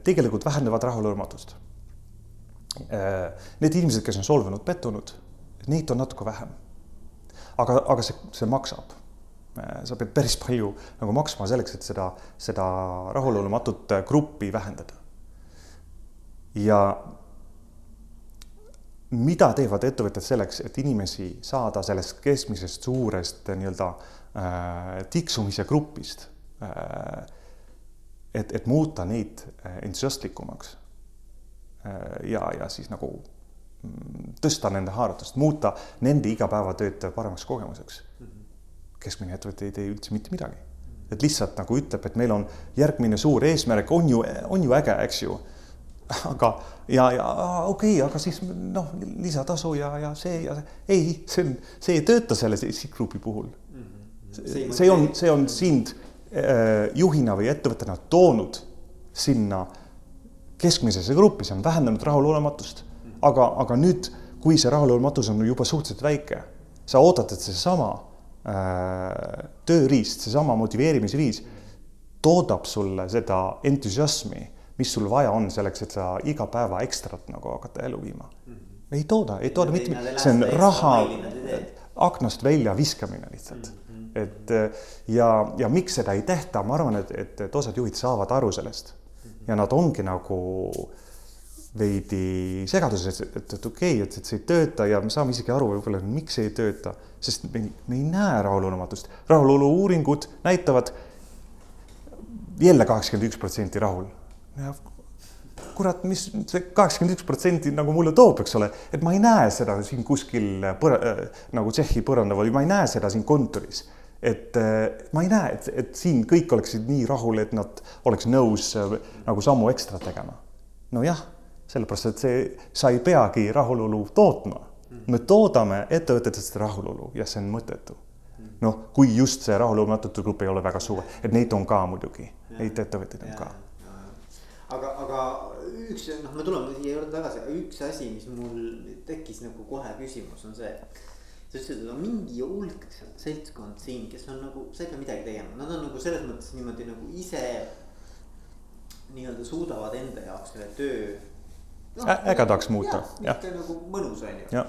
tegelikult vähendavad rahulolematust. Need inimesed, kes on solvunud, pettunud, neid on natuke vähem. aga, aga see, see maksab. sa pead päris palju nagu maksma selleks, et seda, seda rahulolematut gruppi vähendada. ja mida teevad ettevõtted selleks, et inimesi saada sellest keskmisest suurest nii-öelda äh, tiksumise grupist äh,. et, et muuta neid äh, entusiastlikumaks äh,. ja, ja siis nagu mm, tõsta nende haaratust, muuta nende igapäevatööd paremaks kogemuseks. keskmine ettevõte ei tee üldse mitte midagi, et lihtsalt nagu ütleb, et meil on järgmine suur eesmärk, on ju, on ju äge, eks ju aga ja, ja okei okay,, aga siis noh, lisatasu ja, ja see ja see. ei, see on, see ei tööta selle sihtgrupi puhul. See on, see on sind äh, juhina või ettevõttena toonud sinna keskmisesse gruppi, see on vähendanud rahulolematust. -hmm. aga, aga nüüd, kui see rahulolematus on juba suhteliselt väike, sa ootad, et seesama äh, tööriist, seesama motiveerimisviis toodab sulle seda entusiasmi mis sul vaja on selleks, et sa iga päeva ekstrat nagu hakata ellu viima mm. -hmm. ei tooda, ei tooda mitte see on raha aknast välja viskamine lihtsalt mm. -hmm. Et ja, ja miks seda ei tehta, ma arvan, et, et, et osad juhid saavad aru sellest. Ja nad ongi nagu veidi segaduses, et, et, et okei okay,, et, et see ei tööta ja me saame isegi aru võib-olla, miks see ei tööta, sest me, me ei näe rahulolematust. rahulolu uuringud näitavad jälle kaheksakümmend üks protsenti rahul. Kurat, mis see kaheksakümmend üks protsenti nagu mulle toob, eks ole, et ma ei näe seda siin kuskil põra, nagu Tšehhi põrandal või ma ei näe seda siin kontoris. Et äh, ma ei näe, et, et siin kõik oleksid nii rahul, et nad oleks nõus äh, nagu sammu ekstra tegema. nojah, sellepärast, et see, sa ei peagi rahulolu tootma. me toodame ettevõtetest rahulolu ja see on mõttetu. noh, kui just see rahulolematute grupp ei ole väga suur, et neid on ka muidugi, neid ettevõtteid on ka aga, aga üks, noh, me tuleme siia juurde tagasi, üks asi, mis mul tekkis nagu kohe küsimus, on see. Sa ütlesid, et on mingi hulk seltskond siin, kes on nagu, sa ei pea midagi tegema, nad on nagu selles mõttes niimoodi nagu ise. nii-öelda suudavad enda jaoks selle töö no,. ägedaks muuta, jah. ikka nagu mõnus on ju.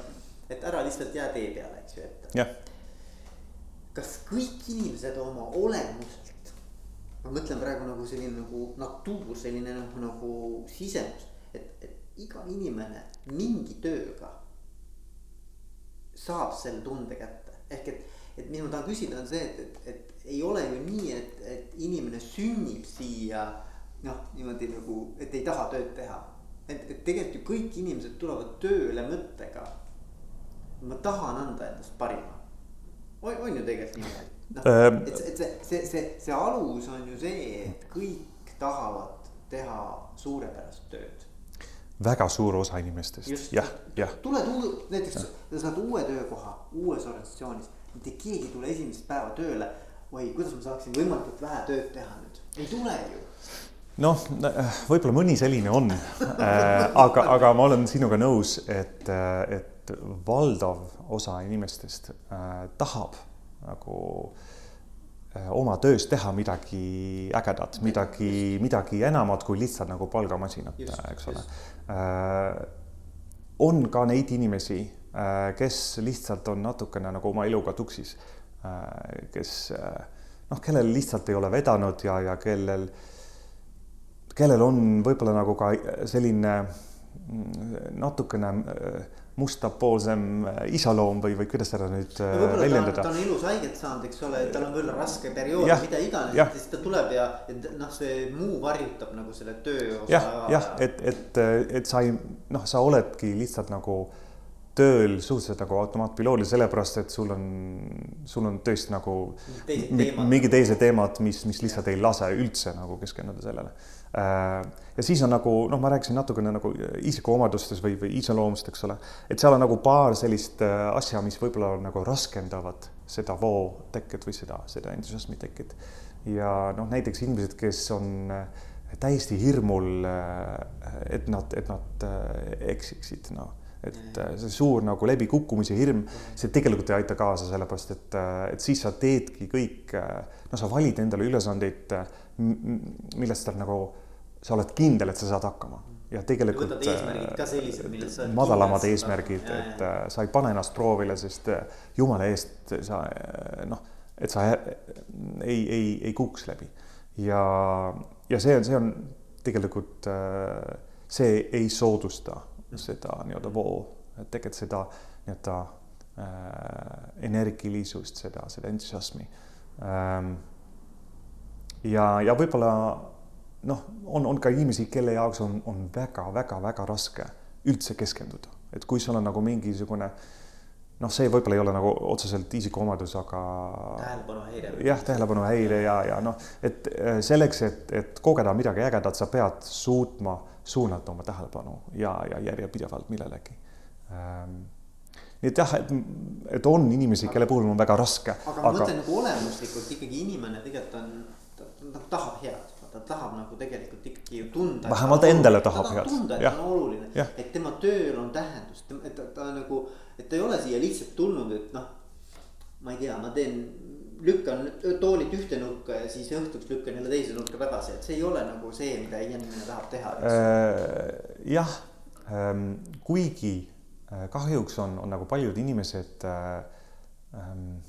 et ära lihtsalt jää tee peale, eks ju, et. kas kõik inimesed oma olemust ma mõtlen praegu nagu selline nagu natuur, selline nagu, nagu sisemus, et, et iga inimene mingi tööga saab selle tunde kätte, ehk et, et mis ma tahan küsida, on see, et, et, et ei ole ju nii, et, et inimene sünnib siia noh, niimoodi nagu, et ei taha tööd teha. et, et tegelikult ju kõik inimesed tulevad tööle mõttega. ma tahan anda endast parima. on ju tegelikult niimoodi? noh, ähm, et, et see, see, see, see alus on ju see, et kõik tahavad teha suurepärast tööd. Väga suur osa inimestest, jah, jah. tuled uue, näiteks sa saad uue töökoha uues organisatsioonis, mitte keegi ei tule esimest päeva tööle. oi, kuidas ma saaksin võimalikult vähe tööd teha nüüd, ei tule ju. Noh, võib-olla mõni selline on. Äh, aga, aga ma olen sinuga nõus, et, et valdav osa inimestest äh, tahab nagu äh, oma töös teha midagi ägedat, midagi, midagi enamat kui lihtsalt nagu palgamasinat, eks ole. Äh, on ka neid inimesi, äh, kes lihtsalt on natukene nagu oma eluga tuksis, kes noh, kellel lihtsalt ei ole vedanud ja, ja kellel äh, kellel on võib-olla nagu ka selline mm, natukene äh, mustapoolsem äh, isaloom või, või kuidas seda nüüd äh, no, väljendada. ta on elus haiget saanud, eks ole, tal on võib-olla raske periood, mida iganes, siis ta tuleb ja noh, see muu varjutab nagu selle töö osa. jah, jah, et, et, et sa ei noh, sa oledki lihtsalt nagu tööl suhteliselt nagu automaatpiloodil, sellepärast et sul on, sul on tõesti nagu mingi teised teemad, mis, mis lihtsalt ei lase üldse nagu keskenduda sellele Äh, ja siis on nagu noh, ma rääkisin natukene nagu isikuomadustes või, või iseloomust, eks ole, et seal on nagu paar sellist äh, asja, mis võib-olla nagu raskendavad seda vooteket või seda, seda entusiasmi teket. ja noh, näiteks inimesed, kes on äh, täiesti hirmul, et nad, et nad eksiksid, noh. Et see suur nagu läbikukkumise hirm, see tegelikult ei aita kaasa, sellepärast et, et siis sa teedki kõik, no sa valid endale ülesandeid, millest sa nagu sa oled kindel, et sa saad hakkama ja tegelikult. võtad eesmärgid ka sellised, milles sa. madalamad eesmärgid, et. Äh, sa ei pane ennast proovile, sest äh, jumala eest sa äh, noh, et sa ei, ei, ei kukuks läbi ja, ja see on, see on tegelikult, see ei soodusta seda nii-öelda voo, et tegelikult seda nii-öelda äh, energilisust, seda, seda entusiasmi ähm,. Ja, ja võib-olla noh, on, on ka inimesi, kelle jaoks on, on väga-väga-väga raske üldse keskenduda, et kui sul on nagu mingisugune noh, see võib-olla ei ole nagu otseselt isikuomadus, aga. tähelepanuhäire. jah, tähelepanuhäire ja, ja noh, et äh, selleks, et, et kogeda midagi ägedat, sa pead suutma suunata oma tähelepanu ja, ja järjepidevalt millelegi ähm, nii et jah, et, et on inimesi, kelle puhul on väga raske. aga ma aga... mõtlen nagu olemuslikult ikkagi inimene tegelikult on, ta, ta tahab head ta tahab nagu tegelikult ikkagi ju tunda. vähemalt endale tahab head. tunda, et ta on oluline, et tema tööl on tähendus, et ta, ta nagu, et ta ei ole siia lihtsalt tulnud, et noh. ma ei tea, ma teen, lükkan toolilt ühte nurka ja siis õhtuks lükkan jälle teise nurka tagasi, et see ei ole nagu see, mida inimene tahab teha äh,. jah ähm,, kuigi äh, kahjuks on, on nagu paljud inimesed äh,. Ähm,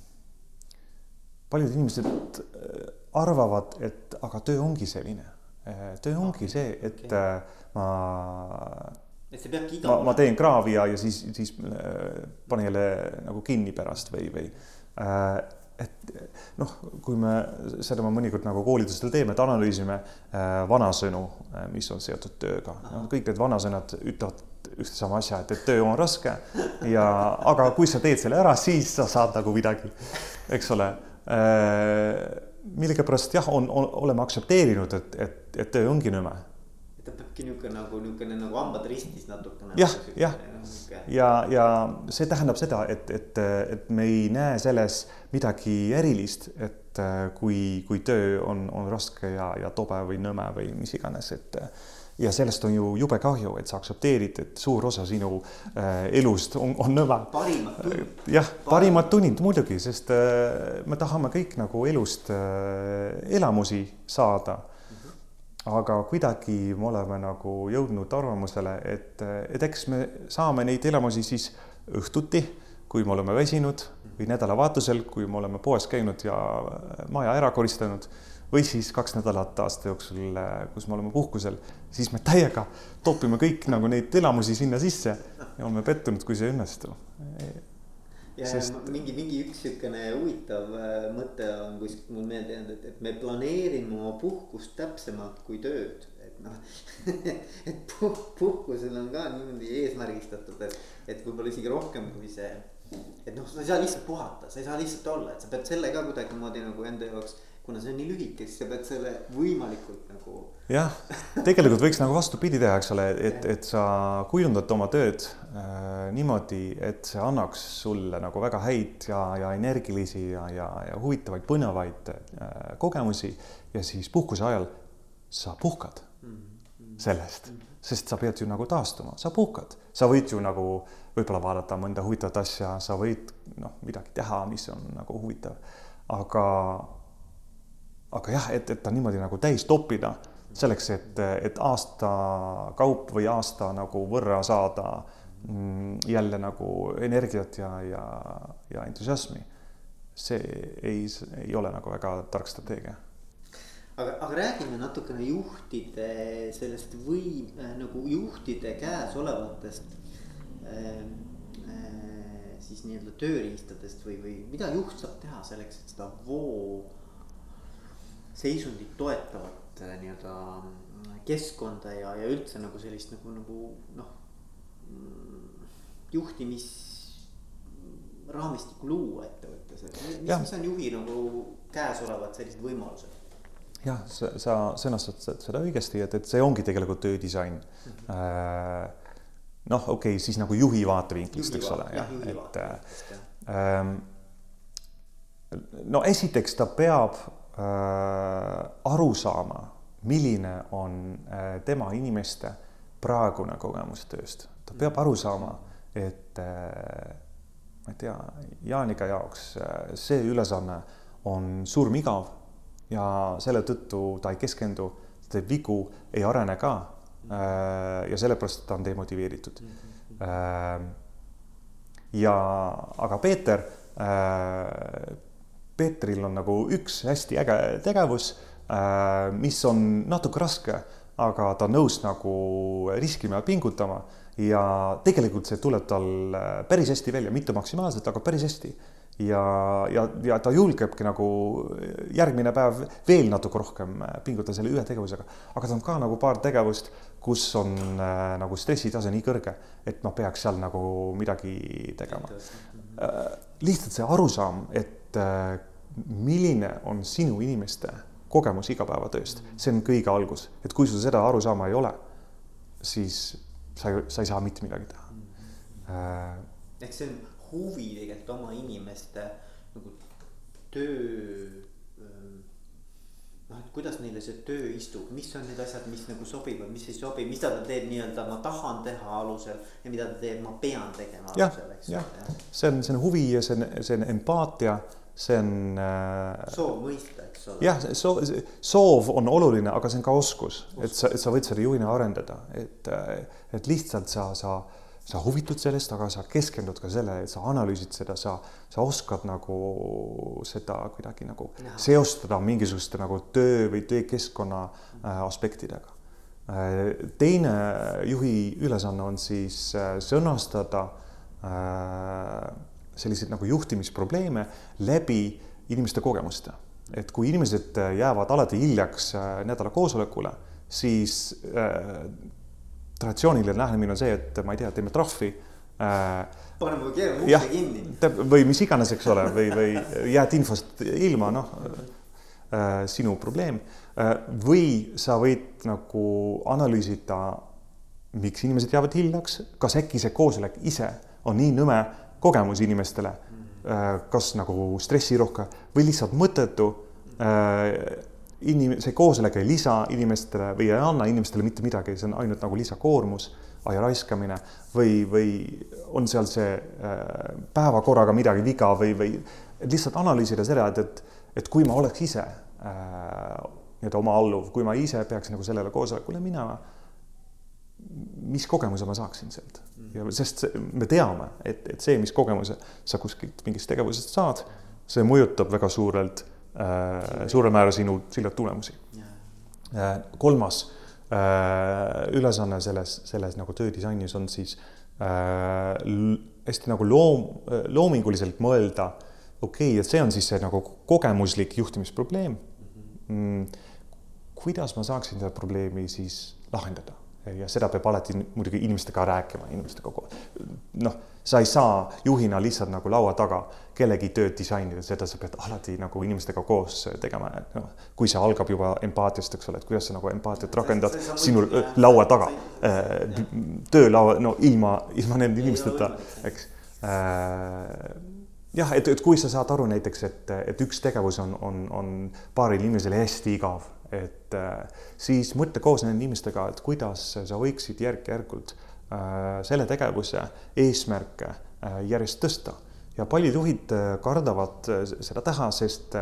paljud inimesed äh, arvavad, et aga töö ongi selline. Äh, töö ongi see, et okay. Äh, ma. et see peabki iga. ma, teen kraavi ja, ja siis, siis panen jälle nagu kinni pärast või, või et noh, kui me seda me mõnikord nagu koolitustel teeme, et analüüsime vanasõnu, mis on seotud tööga, noh, kõik need vanasõnad ütlevad ja sama asja, et, et töö on raske ja, aga kui sa teed selle ära, siis sa saad nagu midagi, eks ole millegipärast jah, on, on, oleme aktsepteerinud, et, et, et töö ongi nõme. ta peabki niisugune nagu niisugune nagu hambad ristis natukene. jah, jah, ja, ja, see tähendab seda, et, et, et me ei näe selles midagi erilist, et kui, kui töö on, on raske ja, ja tobe või nõme või mis iganes, et ja sellest on ju jube kahju, et sa aktsepteerid, et suur osa sinu äh, elust on, on nõme. parimad tunnid. jah, parimad tunnid muidugi, sest äh, me tahame kõik nagu elust äh, elamusi saada mm. -hmm. aga kuidagi me oleme nagu jõudnud arvamusele, et, et eks me saame neid elamusi siis õhtuti, kui me oleme väsinud või nädalavahetusel, kui me oleme poes käinud ja maja ära koristanud või siis kaks nädalat aasta jooksul, kus me oleme puhkusel, siis me täiega topime kõik nagu neid elamusi sinna sisse ja oleme pettunud, kui see ei õnnestu. ja Sest... mingi, mingi üks niisugune huvitav äh, mõte on kuskilt mul meelde jäänud, et, et me planeerime oma puhkust täpsemalt kui tööd et noh et puh, puhkusel on ka niimoodi eesmärgistatud, et, et võib-olla isegi rohkem kui see. et noh, sa ei saa lihtsalt puhata, sa ei saa lihtsalt olla, et sa pead selle ka kuidagimoodi nagu enda jaoks kuna see on nii lühike, siis sa pead selle võimalikult nagu. jah, tegelikult võiks nagu vastupidi teha, eks ole, et, et sa kujundad oma tööd äh, niimoodi, et see annaks sulle nagu väga häid ja, ja energilisi ja, ja, ja huvitavaid, põnevaid äh, kogemusi ja siis puhkuse ajal sa puhkad sellest, sest sa pead ju nagu taastuma, sa puhkad, sa võid ju nagu võib-olla vaadata mõnda huvitavat asja, sa võid noh, midagi teha, mis on nagu huvitav, aga, aga jah, et, et ta niimoodi nagu täis toppida selleks, et, et aasta kaup või aasta nagu võrra saada mm, jälle nagu energiat ja, ja, ja entusiasmi. see ei, ei ole nagu väga tark strateegia aga, aga räägime natukene juhtide sellest või äh, nagu juhtide käes olevatest äh, äh, siis nii-öelda tööriistadest või, või mida juht saab teha selleks, et seda voo seisundit toetavat äh, nii-öelda mm, keskkonda ja, ja üldse nagu sellist nagu, nagu noh mm, juhtimis raamistikku luua ettevõttes, et mis, mis on juhi nagu käesolevad sellised võimalused? jah, sa, sa sõnastad seda õigesti, et, et see ongi tegelikult töödisain mm. -hmm. noh, okei okay,, siis nagu juhi vaatevinklist, eks ole, jah, et ähm, no esiteks ta peab äh, aru saama, milline on äh, tema inimeste praegune kogemus tööst, ta peab aru saama, et äh, ma ei tea, Jaanika jaoks äh, see ülesanne on surmigav ja selle tõttu ta ei keskendu, teeb vigu, ei arene ka. Äh, ja sellepärast ta on demotiveeritud. Äh, ja, aga Peeter, Peetril on nagu üks hästi äge tegevus, mis on natuke raske, aga ta on nõus nagu riskima ja pingutama ja tegelikult see tuleb tal päris hästi välja, mitte maksimaalselt, aga päris hästi. ja, ja, ja ta julgebki nagu järgmine päev veel natuke rohkem pingutada selle ühe tegevusega, aga tal on ka nagu paar tegevust, kus on äh, nagu stressitase nii kõrge, et ma peaks seal nagu midagi tegema äh,. lihtsalt see arusaam, et äh, milline on sinu inimeste kogemus igapäevatööst, see on kõige algus, et kui sul seda arusaama ei ole, siis sa, sa ei saa mitte midagi teha. Äh,. ehk see on huvi tegelikult oma inimeste nagu töö ähm, noh, et kuidas neile see töö istub, mis on need asjad, mis nagu sobivad, mis ei sobi, mida ta teeb nii-öelda ma tahan teha alusel ja mida ta teeb, ma pean tegema alusel, eks. jah, see on, see on huvi ja see on, see on empaatia, see on äh.... soov mõista, eks ole. jah, soov, soov on oluline, aga see on ka oskus, et sa, et sa võid seda juhina arendada, et, et lihtsalt sa, sa, sa huvitud sellest, aga sa keskendud ka sellele, et sa analüüsid seda, sa, sa oskad nagu seda kuidagi nagu no. seostada mingisuguste nagu töö või töökeskkonna äh, aspektidega äh,. teine juhi ülesanne on siis äh, sõnastada äh, selliseid nagu juhtimisprobleeme läbi inimeste kogemuste. et kui inimesed jäävad alati hiljaks äh, nädala koosolekule, siis äh, traditsiooniline lähenemine on see, et ma ei tea, teeme trahvi äh,. paneme või keerame ukse kinni. või mis iganes, eks ole, või, või jääd infost ilma, noh äh, sinu probleem äh,. või sa võid nagu analüüsida, miks inimesed jäävad hiljaks, kas äkki see koosolek ise on nii nõme kogemus inimestele, äh, kas nagu stressirohke või lihtsalt mõttetu. Äh, inim-, see koosolek ei lisa inimestele või ei anna inimestele mitte midagi, see on ainult nagu lisakoormus, aja raiskamine või, või on seal see äh, päevakorraga midagi viga või, või lihtsalt analüüsida seda, et, et, et kui ma oleks ise nii-öelda oma alluv, kui ma ise peaks nagu sellele koosolekule minema mis kogemuse ma saaksin sealt ja sest me teame, et, et see, mis kogemuse sa kuskilt mingist tegevusest saad, see mõjutab väga suurelt äh,, suurel määral sinu, sinu tulemusi äh,. kolmas äh, ülesanne selles, selles nagu töödisainis on siis äh, hästi nagu loom, loominguliselt mõelda, okei okay,, et see on siis see nagu kogemuslik juhtimisprobleem mm,. kuidas ma saaksin seda probleemi siis lahendada ja seda peab alati muidugi inimestega rääkima, inimestega noh, sa ei saa juhina lihtsalt nagu laua taga kellegi tööd disainida, seda sa pead alati nagu inimestega koos tegema, noh, kui see algab juba empaatiast, eks ole, et kuidas sa nagu empaatiat rakendad sinu laua taga, äh, töölaua, no ilma, ilma nende inimesteta, eks. Äh, jah, et, et kui sa saad aru näiteks, et, et üks tegevus on, on, on paaril inimesel hästi igav et siis mõtle koos nende inimestega, et kuidas sa võiksid järk-järgult selle tegevuse eesmärke järjest tõsta. Ja paljud juhid kardavad seda teha, sest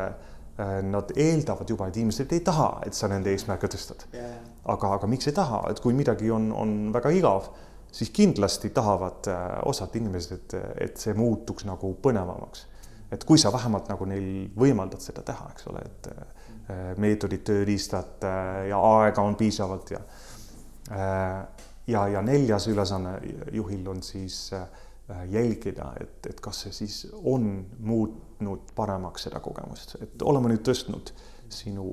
nad eeldavad juba, et inimesed ei taha, et sa nende eesmärke tõstad. Yeah.. aga, aga miks ei taha, et kui midagi on, on väga igav, siis kindlasti tahavad osad inimesed, et, see muutuks nagu põnevamaks. Et kui sa vähemalt nagu neil võimaldad seda teha, eks ole, et äh, meetodid, tööriistad äh, ja aega on piisavalt ja äh, ja, ja neljas ülesanne juhil on siis jälgida, et, et kas see siis on muutnud paremaks seda kogemust, et oleme nüüd tõstnud sinu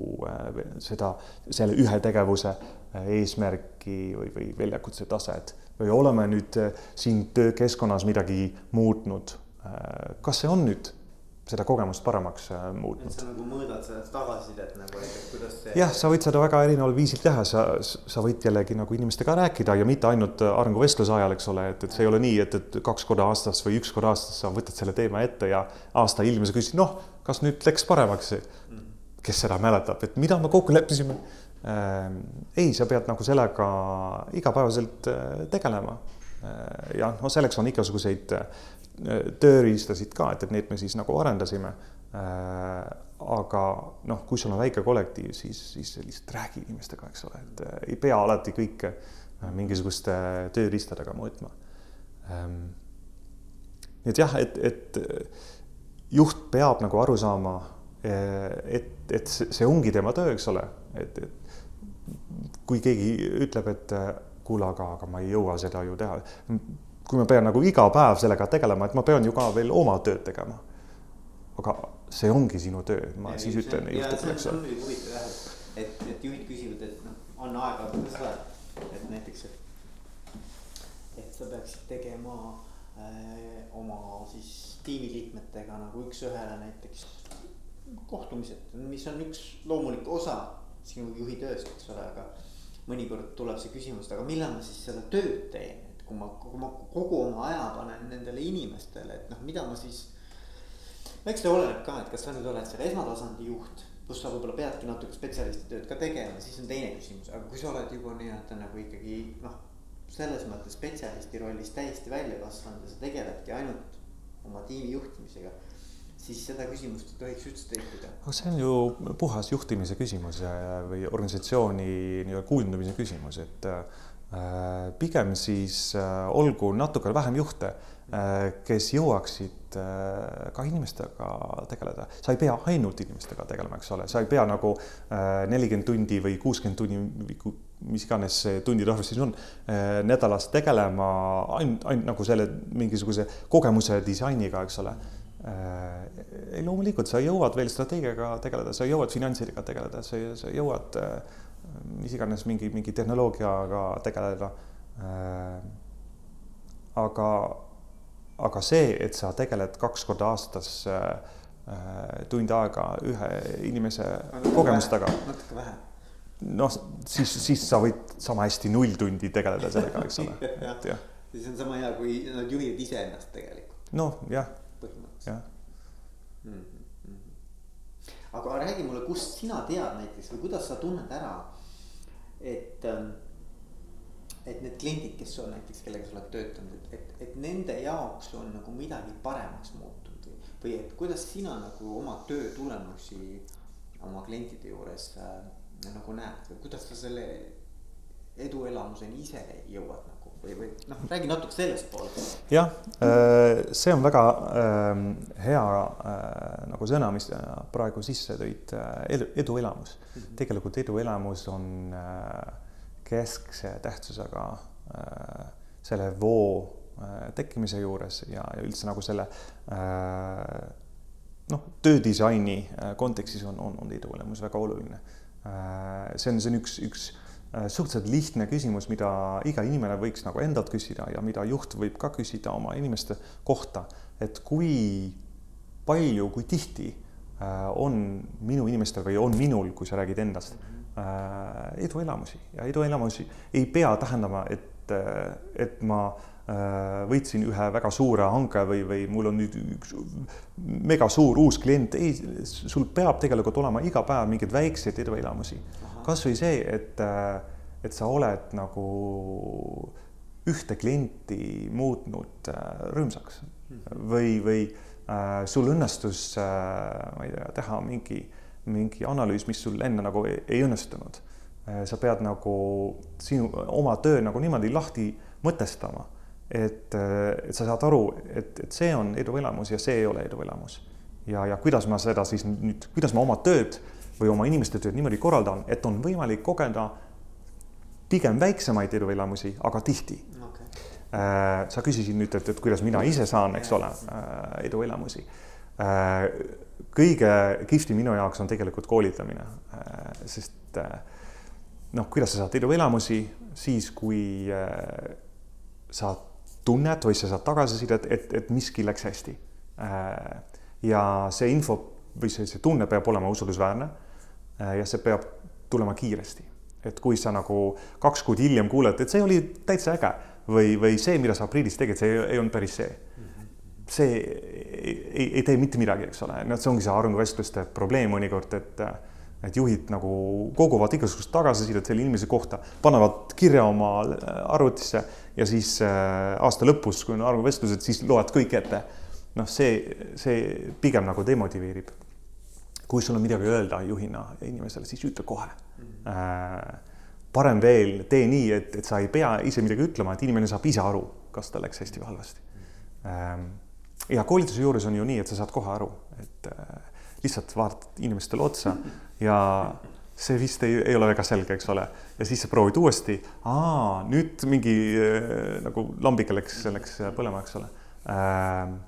seda, selle ühe tegevuse eesmärki või, või väljakutse taset või oleme nüüd siin töökeskkonnas midagi muutnud. kas see on nüüd seda kogemust paremaks äh, muutnud. sa nagu mõõdad seda tagasisidet nagu, et kuidas see. jah, sa võid seda väga erineval viisil teha, sa, sa võid jällegi nagu inimestega rääkida ja mitte ainult arenguvestluse ajal, eks ole, et, et see ei ole nii, et, et kaks korda aastas või üks kord aastas sa võtad selle teema ette ja aasta hiljem sa küsid, noh, kas nüüd läks paremaks? Mhm. kes seda mäletab, et mida me kokku leppisime äh,? ei, sa pead nagu sellega igapäevaselt äh, tegelema äh,. ja noh, selleks on igasuguseid tööriistasid ka, et, et neid me siis nagu arendasime. Äh, aga noh, kui sul on väike kollektiiv, siis, siis lihtsalt räägi inimestega, eks ole, et äh, ei pea alati kõike äh, mingisuguste tööriistadega mõõtma. Ähm, nii et jah, et, et juht peab nagu aru saama, et, et see ongi tema töö, eks ole, et, et kui keegi ütleb, et kuule, aga, aga ma ei jõua seda ju teha kui ma pean nagu iga päev sellega tegelema, et ma pean ju ka veel oma tööd tegema. aga see ongi sinu töö, ma ja, siis ütlen juhtidele, eks ole. et, et juhid küsivad, et noh, on aega, kuidas sa oled, et näiteks, et, et sa peaksid tegema äh, oma siis tiimiliikmetega nagu üks-ühele näiteks kohtumised, mis on üks loomulik osa sinu juhi tööst, eks ole, aga mõnikord tuleb see küsimus, aga millal ma siis seda tööd teen kui ma, kui ma kogu oma aja panen nendele inimestele, et noh, mida ma siis. eks see oleneb ka, et kas sa nüüd oled seal esmatasandi juht, kus sa võib-olla peadki natuke spetsialisti tööd ka tegema, siis on teine küsimus, aga kui sa oled juba nii-öelda nagu ikkagi noh. selles mõttes spetsialisti rollis täiesti välja kasvanud ja sa tegeledki ainult oma tiimi juhtimisega siis seda küsimust ei tohiks üldse tekkida. aga see on ju puhas juhtimise küsimus või organisatsiooni nii-öelda kujundamise küsimus, et Äh, pigem siis äh, olgu natukene vähem juhte, äh, kes jõuaksid ka inimestega tegeleda, sa ei pea ainult inimestega tegelema, eks ole, sa ei pea nagu nelikümmend tundi või kuuskümmend tundi, mis iganes see tundide arv siis on, nädalas tegelema ainult, ainult nagu selle mingisuguse kogemuse disainiga, eks ole. Ei, loomulikult sa jõuad veel strateegiaga tegeleda, sa jõuad finantsidega tegeleda, sa, sa jõuad äh, mis iganes mingi, mingi tehnoloogiaga tegeleda. Äh, aga, aga see, et sa tegeled kaks korda aastas äh, tund aega ühe inimese kogemustega. natuke vähe noh, siis, siis sa võid sama hästi null tundi tegeleda sellega, eks ole et jah. siis on sama hea, kui nad juhivad iseennast tegelikult. noh, jah. põhimõtteliselt. mm. -hmm. aga räägi mulle, kust sina tead näiteks või kuidas sa tunned ära et, ähm, et need kliendid, kes on näiteks, kellega sa oled töötanud, et, et, et nende jaoks on nagu midagi paremaks muutunud või, või et kuidas sina nagu oma töö tulemusi oma klientide juures äh, nagu näed või kuidas sa selle eduelamuseni ise jõuad? Või, või noh, räägi natuke sellest poolest. jah, äh, see on väga äh, hea äh, nagu sõna, mis praegu sisse tõid, edu, eduelamus mm. -hmm. tegelikult eduelamus on keskse tähtsusega selle voo tekkimise juures ja, ja üldse nagu selle noh, töödisaini kontekstis on, on, on eduelamus väga oluline. see on, see on üks, üks Äh, suhteliselt lihtne küsimus, mida iga inimene võiks nagu endalt küsida ja mida juht võib ka küsida oma inimeste kohta, et kui palju, kui tihti äh, on minu inimestel või on minul, kui sa räägid endast, äh, eduelamusi ja eduelamusi ei pea tähendama, et et, ma äh, võitsin ühe väga suure hanke või, või mul on nüüd üks mega suur uus klient, ei, sul peab tegelikult olema iga päev mingeid väikseid eduelamusi. Kasvõi see, et, äh, et sa oled nagu ühte klienti muutnud äh, rõõmsaks või, või äh, sul õnnestus äh,, ma ei tea, teha mingi, mingi analüüs, mis sul enne nagu ei, ei õnnestunud äh,. sa pead nagu sinu oma töö nagu niimoodi lahti mõtestama, et, äh, et sa saad aru, et, et see on eduelamus ja see ei ole eduelamus. ja, ja kuidas ma seda siis nüüd, kuidas ma oma tööd või oma inimeste tööd niimoodi korraldan, et on võimalik kogeda pigem väiksemaid eduelamusi, aga tihti Äh, sa küsisid nüüd, et, et kuidas mina ise saan, eks ole, äh, eduelamusi. Äh, kõige kihvtim minu jaoks on tegelikult koolitamine, sest noh, kuidas sa saad eduelamusi siis, kui sa tunned või sa saad tagasisidet, et, et miski läks hästi. ja see info või see, see tunne peab olema usaldusväärne. Ja see peab tulema kiiresti, et kui sa nagu kaks kuud hiljem kuuled, et see oli täitsa äge või, või see, mida sa aprillis tegid, see ei, ei olnud päris see. see ei, ei, ei tee mitte midagi, eks ole, noh, see ongi see arenguvestluste probleem mõnikord, et et juhid nagu koguvad igasugust tagasisidet selle inimese kohta, panevad kirja oma arvutisse ja siis äh, aasta lõpus, kui on arvuvestlused, siis loed kõik ette. noh, see, see pigem nagu demotiveerib. Kui sul on midagi öelda juhina inimesele, siis ütle kohe mm. -hmm. Parem veel, tee nii, et, et sa ei pea ise midagi ütlema, et inimene saab ise aru, kas tal läks hästi või halvasti. Ähm, ja koolituse juures on ju nii, et sa saad kohe aru, et äh, lihtsalt vaatad inimestele otsa ja see vist ei, ei ole väga selge, eks ole, ja siis sa proovid uuesti. nüüd mingi äh, nagu lambike läks, läks põlema, eks ole ähm,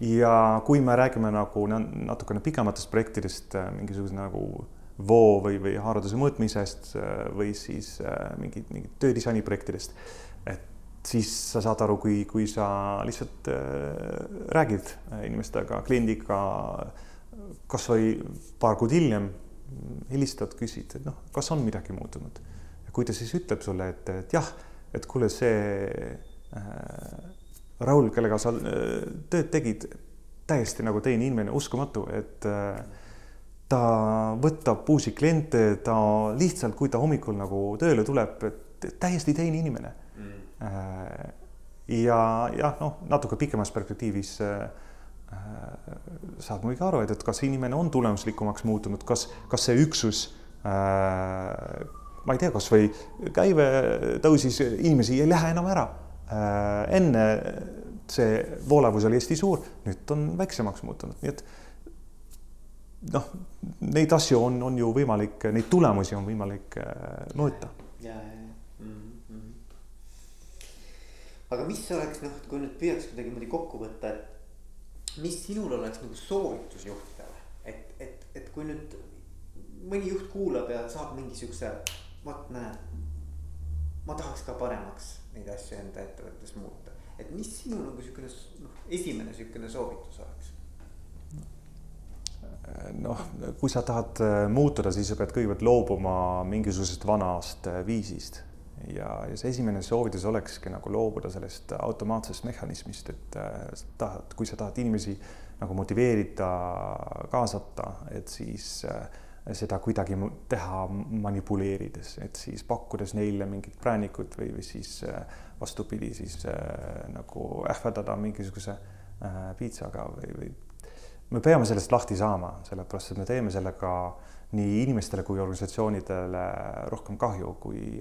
ja kui me räägime nagu natukene pikematest projektidest, äh, mingisuguse nagu voo või, või haarduse mõõtmisest äh, või siis äh, mingid, mingid töödisaini projektidest. et siis sa saad aru, kui, kui sa lihtsalt räägid inimestega, kliendiga kasvõi paar kuud hiljem, helistad, küsid, et noh, kas on midagi muutunud. ja kui ta siis ütleb sulle, et, et jah, et kuule, see äh, Raul, kellega sa äh, tööd tegid, täiesti nagu teine inimene, uskumatu, et äh, ta võtab uusi kliente, ta lihtsalt, kui ta hommikul nagu tööle tuleb, täiesti teine inimene mm.. Ja jah, noh, natuke pikemas perspektiivis saad muidugi aru, et, et kas inimene on tulemuslikumaks muutunud, kas, kas see üksus ma ei tea, kasvõi käive tõusis, inimesi ei lähe enam ära. Enne see voolevus oli hästi suur, nüüd on väiksemaks muutunud, nii et noh, neid asju on, on ju võimalik, neid tulemusi on võimalik äh, mõõta. ja, ja, ja mm. -hmm. aga mis oleks noh, kui nüüd püüaks kuidagi niimoodi kokku võtta, et mis sinul oleks nagu soovitus juhtidele, et, et, et kui nüüd mõni juht kuulab ja saab mingi siukse, vot näed, ma tahaks ka paremaks neid asju enda ettevõttes muuta, et mis sinu nagu siukene noh, esimene siukene soovitus oleks? noh, kui sa tahad äh, muutuda, siis sa pead kõigepealt loobuma mingisugusest vanast äh, viisist ja, ja see esimene soovitus olekski nagu loobuda sellest automaatsest mehhanismist, et äh, tahad, kui sa tahad inimesi nagu motiveerida, kaasata, et siis seda kuidagi teha manipuleerides, et siis pakkudes neile mingit präänikut või, või siis vastupidi, siis nagu ähvardada mingisuguse piitsaga või, või me peame sellest lahti saama, sellepärast et me teeme sellega nii inimestele kui organisatsioonidele rohkem kahju, kui,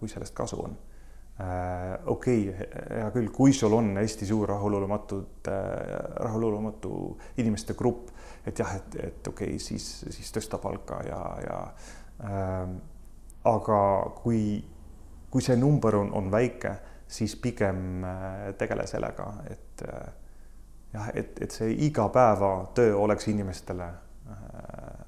kui sellest kasu on. Äh, okei okay,, hea küll, kui sul on hästi suur rahulolematud, rahulolematu inimeste grupp, et jah, et, et okei okay,, siis, siis tõsta palka ja, ja äh, aga kui, kui see number on, on väike, siis pigem äh, tegele sellega, et äh, jah, et, et see igapäevatöö oleks inimestele äh,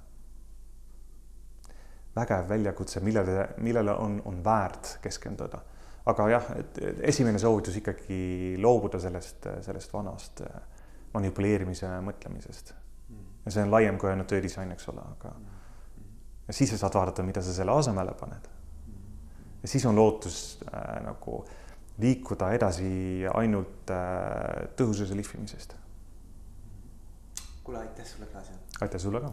vägev väljakutse, millele, millele on, on väärt keskenduda. Aga jah, et esimene soovitus ikkagi loobuda sellest, sellest vanast äh, manipuleerimise mõtlemisest. ja see on laiem kui ainult töödisain, eks ole, aga ja siis sa saad vaadata, mida sa selle asemele paned. ja siis on lootus äh, nagu liikuda edasi ainult äh, tõhususe lihvimisest. kuule, aitäh sulle, Klaas. aitäh sulle ka